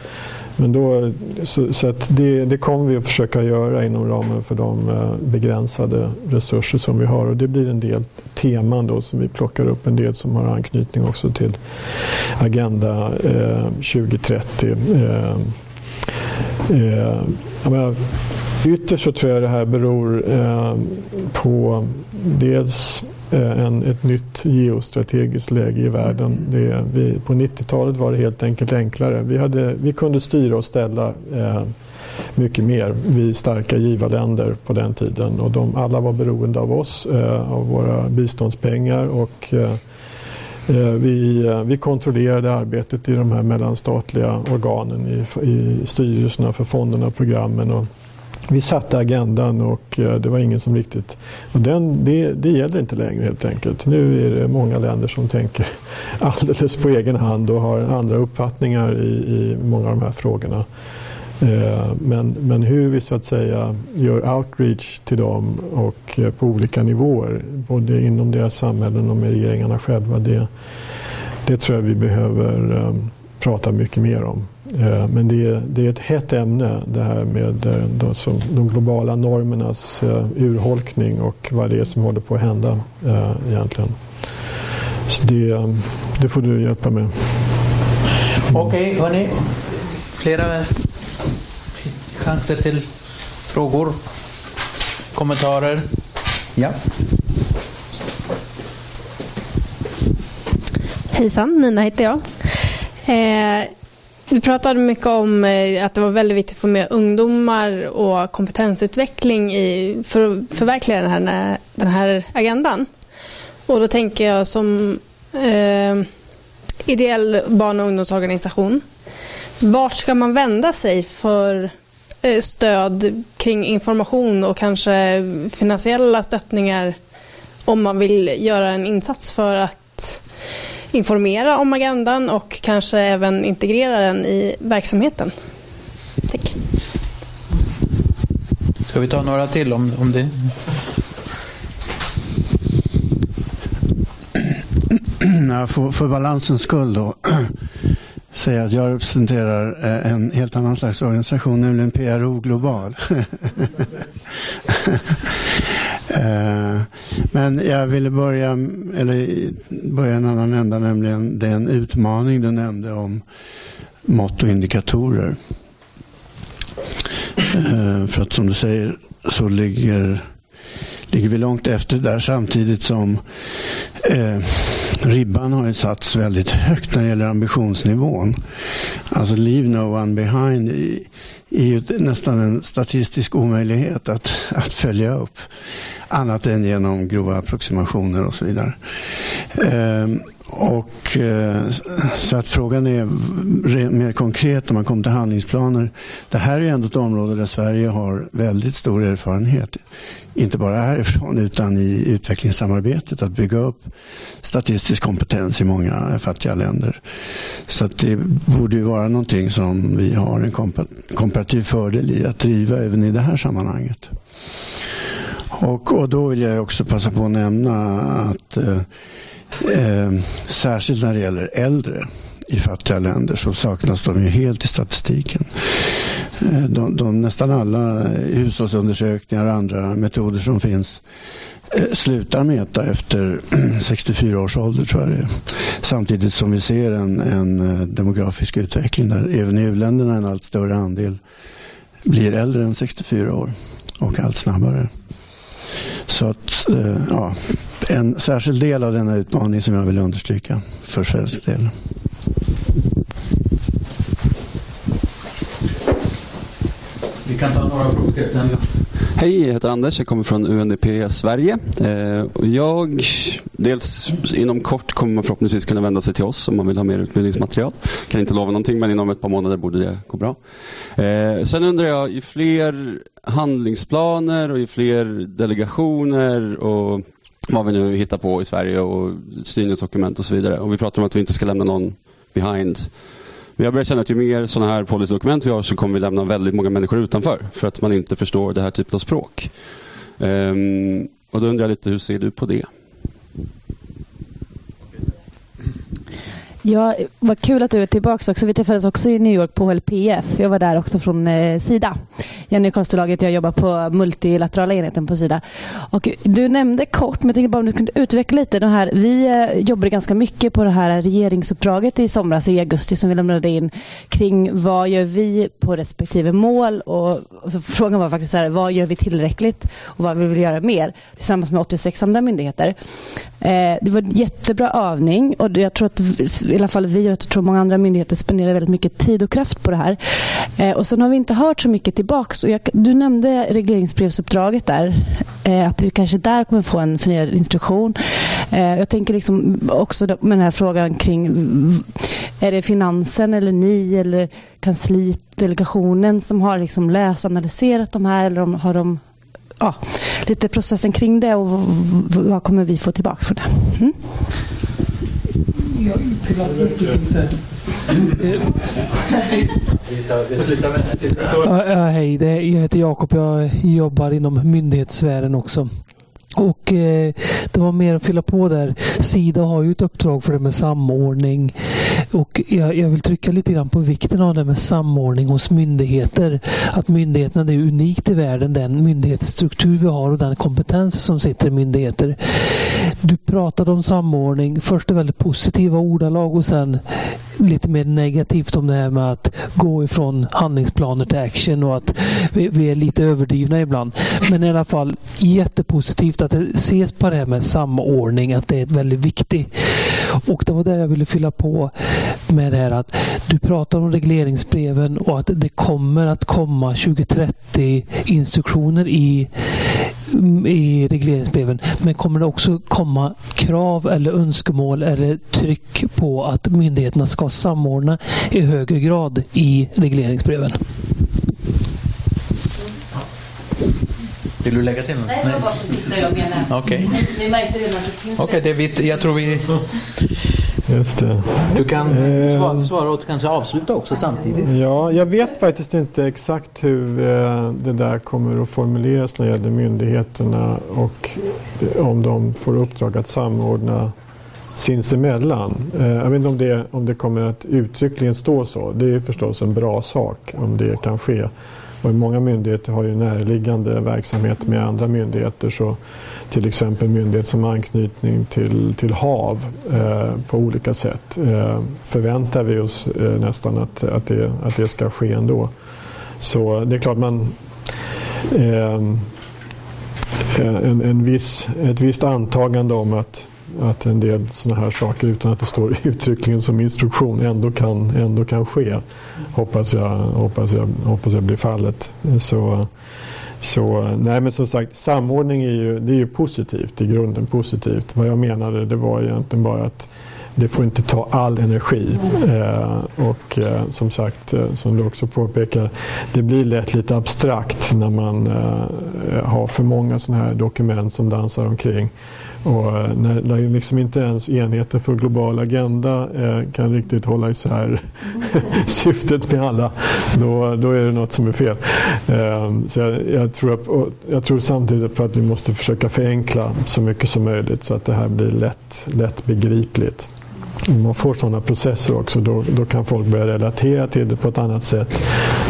Men då, så, så det, det kommer vi att försöka göra inom ramen för de eh, begränsade resurser som vi har. Och det blir en del teman då som vi plockar upp, en del som har anknytning också till Agenda eh, 2030. Eh, eh, menar, ytterst så tror jag det här beror eh, på dels Eh, en, ett nytt geostrategiskt läge i världen. Det, vi, på 90-talet var det helt enkelt enklare. Vi, hade, vi kunde styra och ställa eh, mycket mer, vi starka givarländer på den tiden. Och de, alla var beroende av oss, eh, av våra biståndspengar och eh, eh vi, eh, vi kontrollerade arbetet i de här mellanstatliga organen i, i styrelserna för fonderna och programmen. Och, vi satte agendan och eh, det var ingen som riktigt... Och den, det, det gäller inte längre helt enkelt. Nu är det många länder som tänker alldeles på egen hand och har andra uppfattningar i, i många av de här frågorna. Eh, men, men hur vi så att säga gör outreach till dem och eh, på olika nivåer, både inom deras samhällen och med regeringarna själva, det, det tror jag vi behöver prata mycket mer om. Eh, men det är, det är ett hett ämne det här med eh, de, som, de globala normernas uh, urholkning och vad det är som håller på att hända egentligen. Så det, det får du hjälpa med. Mm. Okej, okay, hörni. Flera chanser till frågor, kommentarer. Ja. Hejsan, Nina heter jag. Eh, vi pratade mycket om eh, att det var väldigt viktigt att få med ungdomar och kompetensutveckling i, för att förverkliga den här, den här agendan. Och då tänker jag som eh, ideell barn och ungdomsorganisation. Vart ska man vända sig för eh, stöd kring information och kanske finansiella stöttningar om man vill göra en insats för att informera om agendan och kanske även integrera den i verksamheten. Tack. Ska vi ta några till om, om det? för, för balansens skull då säga att jag representerar eh, en helt annan slags organisation, nämligen PRO Global. Eh, men jag ville börja, eller börja en annan ända, nämligen den utmaning du nämnde om mått och indikatorer. Eh, för att som du säger så ligger, ligger vi långt efter där samtidigt som eh, ribban har ju satts väldigt högt när det gäller ambitionsnivån. Alltså leave no one behind är ju nästan en statistisk omöjlighet att, att följa upp. Annat än genom grova approximationer och så vidare. Ehm, och, eh, så att frågan är mer konkret om man kommer till handlingsplaner. Det här är ändå ett område där Sverige har väldigt stor erfarenhet. Inte bara härifrån utan i utvecklingssamarbetet. Att bygga upp statistisk kompetens i många fattiga länder. Så att det borde ju vara någonting som vi har en komparativ fördel i att driva även i det här sammanhanget. Och, och då vill jag också passa på att nämna att eh, eh, särskilt när det gäller äldre i fattiga länder så saknas de ju helt i statistiken. Eh, de, de, nästan alla hushållsundersökningar och andra metoder som finns eh, slutar mäta efter 64 års ålder tror jag det är. Samtidigt som vi ser en, en eh, demografisk utveckling där även i u-länderna en allt större andel blir äldre än 64 år och allt snabbare. Så att, eh, ja, en särskild del av denna utmaning som jag vill understryka för svensk del. Vi kan ta några frågor sen. Hej, jag heter Anders. Jag kommer från UNDP Sverige. Eh, jag, dels inom kort kommer man förhoppningsvis kunna vända sig till oss om man vill ha mer utbildningsmaterial. Kan inte lova någonting men inom ett par månader borde det gå bra. Eh, sen undrar jag, ju fler handlingsplaner och ju fler delegationer och vad vi nu hittar på i Sverige och styrningsdokument och så vidare. Och vi pratar om att vi inte ska lämna någon behind. Jag börjar känna att ju mer sådana här policydokument vi har så kommer vi lämna väldigt många människor utanför för att man inte förstår det här typen av språk. Um, och då undrar jag lite, hur ser du på det? Ja, vad kul att du är tillbaka också. Vi träffades också i New York på HLPF. Jag var där också från eh, Sida. Jenny Konstelaget, jag jobbar på multilaterala enheten på Sida. Och du nämnde kort, men jag tänkte bara om du kunde utveckla lite. Det här, vi eh, jobbade ganska mycket på det här regeringsuppdraget i somras, i augusti, som vi lämnade in kring vad gör vi på respektive mål och, och så frågan var faktiskt så här, vad gör vi tillräckligt och vad vi vill göra mer tillsammans med 86 andra myndigheter. Eh, det var en jättebra övning och jag tror att i alla fall vi och jag tror många andra myndigheter spenderar väldigt mycket tid och kraft på det här. Eh, och sen har vi inte hört så mycket tillbaks. Och jag, du nämnde regleringsbrevsuppdraget där. Eh, att vi kanske där kommer få en förnyad instruktion. Eh, jag tänker liksom också med den här frågan kring är det finansen eller ni eller kansliet, delegationen som har liksom läst och analyserat de här eller har de ja, lite processen kring det och vad kommer vi få tillbaka för det? Mm? Jag fyller precis där. Ja, hej, det är, jag heter Jakob. Jag jobbar inom myndighetssfären också. Och eh, det var mer att fylla på där. Sida har ju ett uppdrag för det med samordning. Och jag, jag, vill trycka lite grann på vikten av det med samordning hos myndigheter. Att myndigheterna det är unikt i världen, den myndighetsstruktur vi har och den kompetens som sitter i myndigheter. Du pratade om samordning, först i väldigt positiva ordalag och sen lite mer negativt om det här med att gå ifrån handlingsplaner till action och att vi, vi är lite överdrivna ibland. Men i alla fall jättepositivt att det ses på det här med samordning, att det är väldigt viktigt. Och det var där jag ville fylla på med det här att du pratar om regleringsbreven och att det kommer att komma 2030 instruktioner i i regleringsbreven. Men kommer det också komma krav eller önskemål eller tryck på att myndigheterna ska samordna i högre grad i regleringsbreven? Vill du lägga till något? Nej, det var bara precis det jag menade. Okej. Okay. Ni märkte redan att det finns Okej, okay, det. jag tror vi... Just det. Du kan svara, svara och kanske avsluta också samtidigt. Ja, jag vet faktiskt inte exakt hur eh, det där kommer att formuleras när det gäller myndigheterna och eh, om de får uppdrag att samordna sinsemellan. Eh, jag vet inte om det, om det kommer att uttryckligen stå så. Det är förstås en bra sak om det kan ske. Och många myndigheter har ju närliggande verksamhet med andra myndigheter. Så till exempel myndigheter som har anknytning till, till hav eh, på olika sätt eh, förväntar vi oss eh, nästan att, att, det, att det ska ske ändå. Så det är klart man eh, en, en viss, ett visst antagande om att att en del sådana här saker utan att det står uttryckligen som instruktion ändå kan, ändå kan ske. Hoppas jag, hoppas jag, hoppas jag blir fallet. Så, så, nej men som sagt, samordning är ju, det är ju positivt, i grunden positivt. Vad jag menade det var egentligen bara att det får inte ta all energi. Eh, och eh, som sagt, eh, som du också påpekar, det blir lätt lite abstrakt när man eh, har för många sådana här dokument som dansar omkring. Och eh, när, när liksom inte ens enheten för global agenda eh, kan riktigt hålla isär syftet med alla, då, då är det något som är fel. Eh, så jag, jag, tror att, jag tror samtidigt på att vi måste försöka förenkla så mycket som möjligt så att det här blir lätt, lätt begripligt om man får sådana processer också då, då kan folk börja relatera till det på ett annat sätt.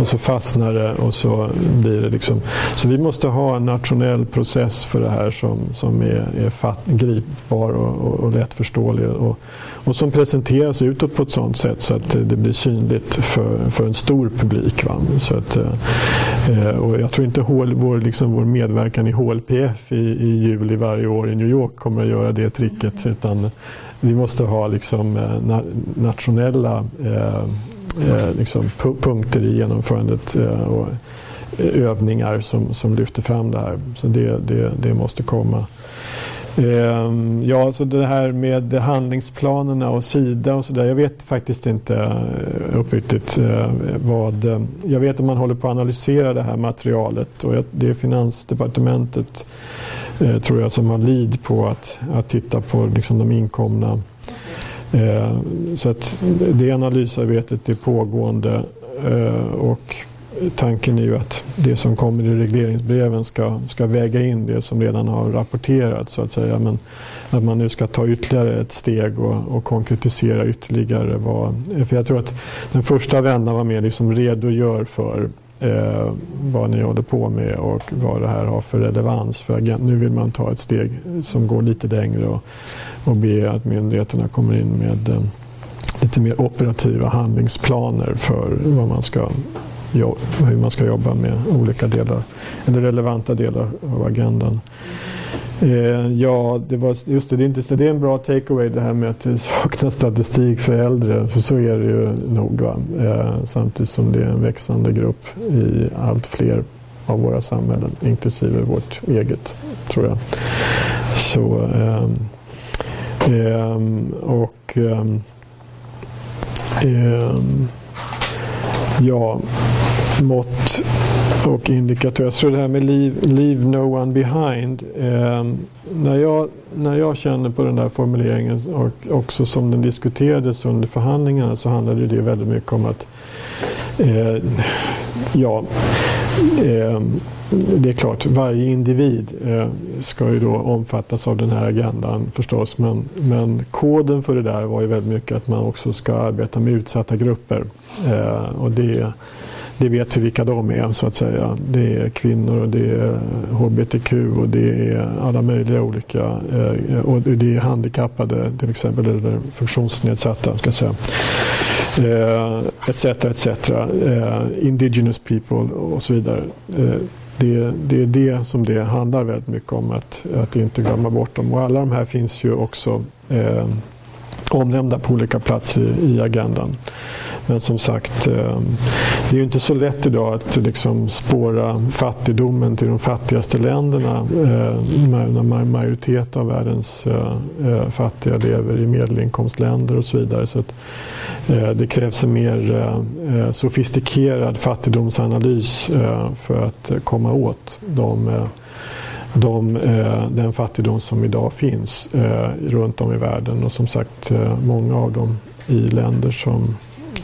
Och så fastnar det och så blir det liksom... Så vi måste ha en nationell process för det här som, som är, är fatt, gripbar och, och, och lättförståelig. Och, och som presenteras utåt på ett sådant sätt så att det blir synligt för, för en stor publik. Va? Så att, eh, och jag tror inte hål, vår, liksom vår medverkan i HLPF i, i juli varje år i New York kommer att göra det tricket. Utan vi måste ha liksom, eh, nationella eh, eh, liksom, punkter i genomförandet eh, och eh, övningar som, som lyfter fram det här. Så det, det, det måste komma. Ehm, ja, så det här med handlingsplanerna och Sida och sådär. Jag vet faktiskt inte eh, uppriktigt eh, vad... Eh, jag vet att man håller på att analysera det här materialet och det är Finansdepartementet tror jag som har lid på att, att titta på liksom, de inkomna. Så att det analysarbetet är pågående och tanken är ju att det som kommer i regleringsbreven ska, ska väga in det som redan har rapporterats så att säga. Men att man nu ska ta ytterligare ett steg och, och konkretisera ytterligare. Vad, för jag tror att den första vändan var mer liksom redogör för eh, vad ni håller på med och vad det här har för relevans. För nu vill man ta ett steg som går lite längre och, och be att myndigheterna kommer in med eh, lite mer operativa handlingsplaner för vad man ska, hur man ska jobba med olika delar, eller relevanta delar av agendan. Eh, ja, det var, just det, det är, inte, det är en bra takeaway det här med att det saknas statistik för äldre. För så är det ju nog. Eh, samtidigt som det är en växande grupp i allt fler av våra samhällen, inklusive vårt eget, tror jag. Så, eh, och ehm, ehm, ja, mått och indikatörer. Så det här med leave, leave no one behind. Eh, när, jag, när jag känner på den där formuleringen och också som den diskuterades under förhandlingarna så handlade det väldigt mycket om att eh, ja, eh, det är klart, varje individ eh, ska ju då omfattas av den här agendan förstås. Men, men koden för det där var ju väldigt mycket att man också ska arbeta med utsatta grupper. Eh, och det det vet vi vilka de är så att säga. Det är kvinnor och det är hbtq och det är alla möjliga olika eh, och det är handikappade till exempel eller funktionsnedsatta ska jag säga. Eh, etc, etc. Eh, indigenous people och så vidare. Eh, det, det, är det som det handlar väldigt mycket om, att, att inte glömma bort dem. Och alla de här finns ju också eh, omnämnda på olika platser i agendan. Men som sagt, ehm, det är ju inte så lätt idag att liksom spåra fattigdomen till de fattigaste länderna eh, när majoritet av världens eh, eh, fattiga lever i medelinkomstländer och så vidare. Så eh, det krävs en mer sofistikerad fattigdomsanalys för att komma åt de de, eh, den fattigdom som idag finns eh, runt om i världen och som sagt eh, många av dem i länder som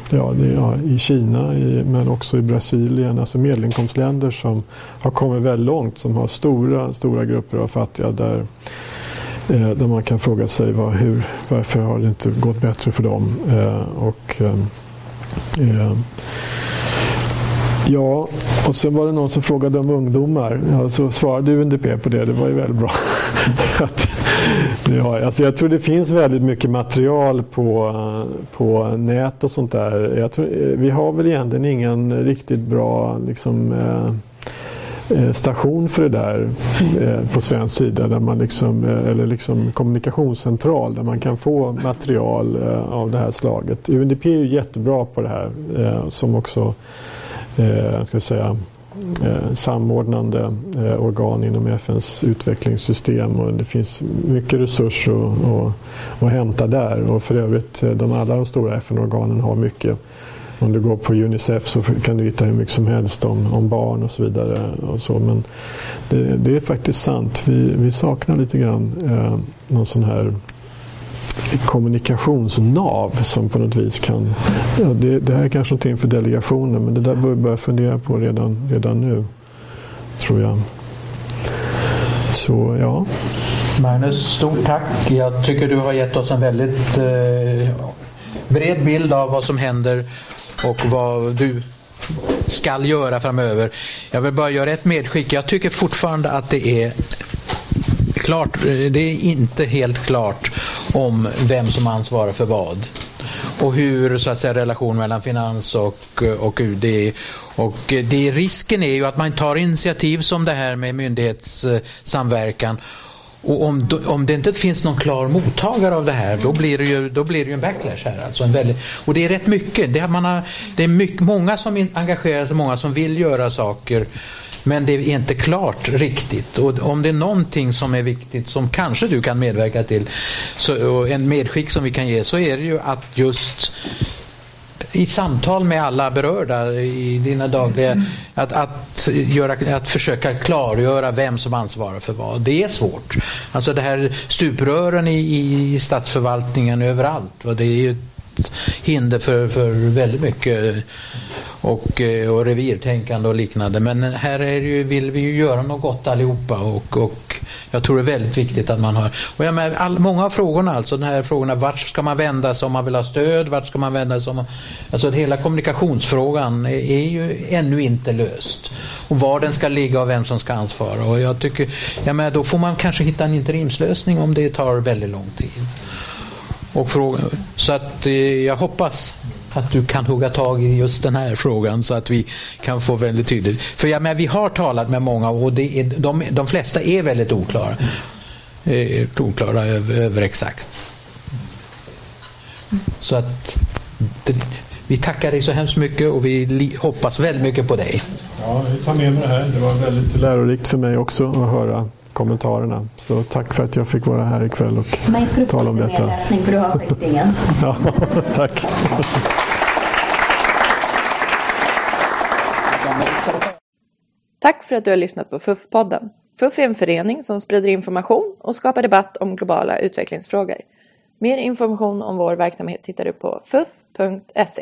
ja, det, ja, i Kina i, men också i Brasilien, alltså medelinkomstländer som har kommit väldigt långt, som har stora, stora grupper av fattiga där, där man kan fråga sig var, hur, varför har det inte gått bättre för dem. Och, eh Ja, och sen var det någon som frågade om ungdomar. Ja, så svarade UNDP på det. Det var ju väldigt bra. ja, alltså jag tror det finns väldigt mycket material på, på nät och sånt där. Jag tror, eh, vi har väl egentligen ingen riktigt bra liksom, eh, eh, station för det där eh, på svensk sida, där man liksom, eh, eller liksom kommunikationscentral där man kan få material eh, av det här slaget. UNDP är ju jättebra på det här som också eh, ska säga, eh, samordnande eh, organ inom FNs utvecklingssystem och det finns mycket resurser att, att hämta där och för övrigt eh, de, alla de stora FN-organen har mycket om du går på Unicef så kan du hitta hur mycket som helst om, om barn och så vidare. Och så. Men det, det är faktiskt sant. Vi, vi saknar lite grann eh, någon sån här kommunikationsnav som på något vis kan... Ja, det, det här är kanske någonting för delegationen men det där bör vi börja fundera på redan, redan nu. Tror jag. Så ja. Magnus, stort tack. Jag tycker du har gett oss en väldigt eh, bred bild av vad som händer och vad du skall göra framöver. Jag vill bara göra ett medskick. Jag tycker fortfarande att det är klart, eh, det är inte helt klart om vem som ansvarar för vad. Och hur så att säga, relationen mellan finans och, eh, och UD. Och eh, det, risken är ju att man tar initiativ som det här med myndighetssamverkan och om, om det inte finns någon klar mottagare av det här då blir det ju, då blir det ju en backlash här. Alltså en väldigt, och det är rätt mycket. Det, man har, det är mycket, många som engagerar sig, många som vill göra saker. Men det är inte klart riktigt. Och om det är någonting som är viktigt som kanske du kan medverka till, så, och en medskick som vi kan ge, så är det ju att just i samtal med alla berörda i dina dagliga, att, att, göra, att försöka klargöra vem som ansvarar för vad. Det är svårt. Alltså det här stuprören i, i statsförvaltningen överallt, det är ju ett hinder för, för väldigt mycket och, eh, och revirtänkande och liknande. Men här är ju, vill vi ju göra något gott allihopa och, och jag tror det är väldigt viktigt att man har... Och jag med, all, många av frågorna, alltså de här frågorna, vart ska man vända sig om man vill ha stöd? Vart ska man vända sig om man, Alltså hela kommunikationsfrågan är, är ju ännu inte löst. Och var den ska ligga och vem som ska ansvara. Och jag tycker, jag med, då får man kanske hitta en interimslösning om det tar väldigt lång tid. Och fråga, så att eh, jag hoppas att du kan hugga tag i just den här frågan så att vi kan få väldigt tydligt. För ja, men vi har talat med många och det är, de, de flesta är väldigt oklara. Eh, oklara över, över exakt. Så att det, vi tackar dig så hemskt mycket och vi li, hoppas väldigt mycket på dig. Ja, vi tar med mig det här. Det var väldigt lärorikt för mig också att höra kommentarerna. Så tack för att jag fick vara här ikväll och Mig ska du tala om lite detta. mer läsning för du har säkert ingen. Ja, tack. Tack för att du har lyssnat på FUF-podden. FUF är en förening som sprider information och skapar debatt om globala utvecklingsfrågor. Mer information om vår verksamhet hittar du på fuf.se.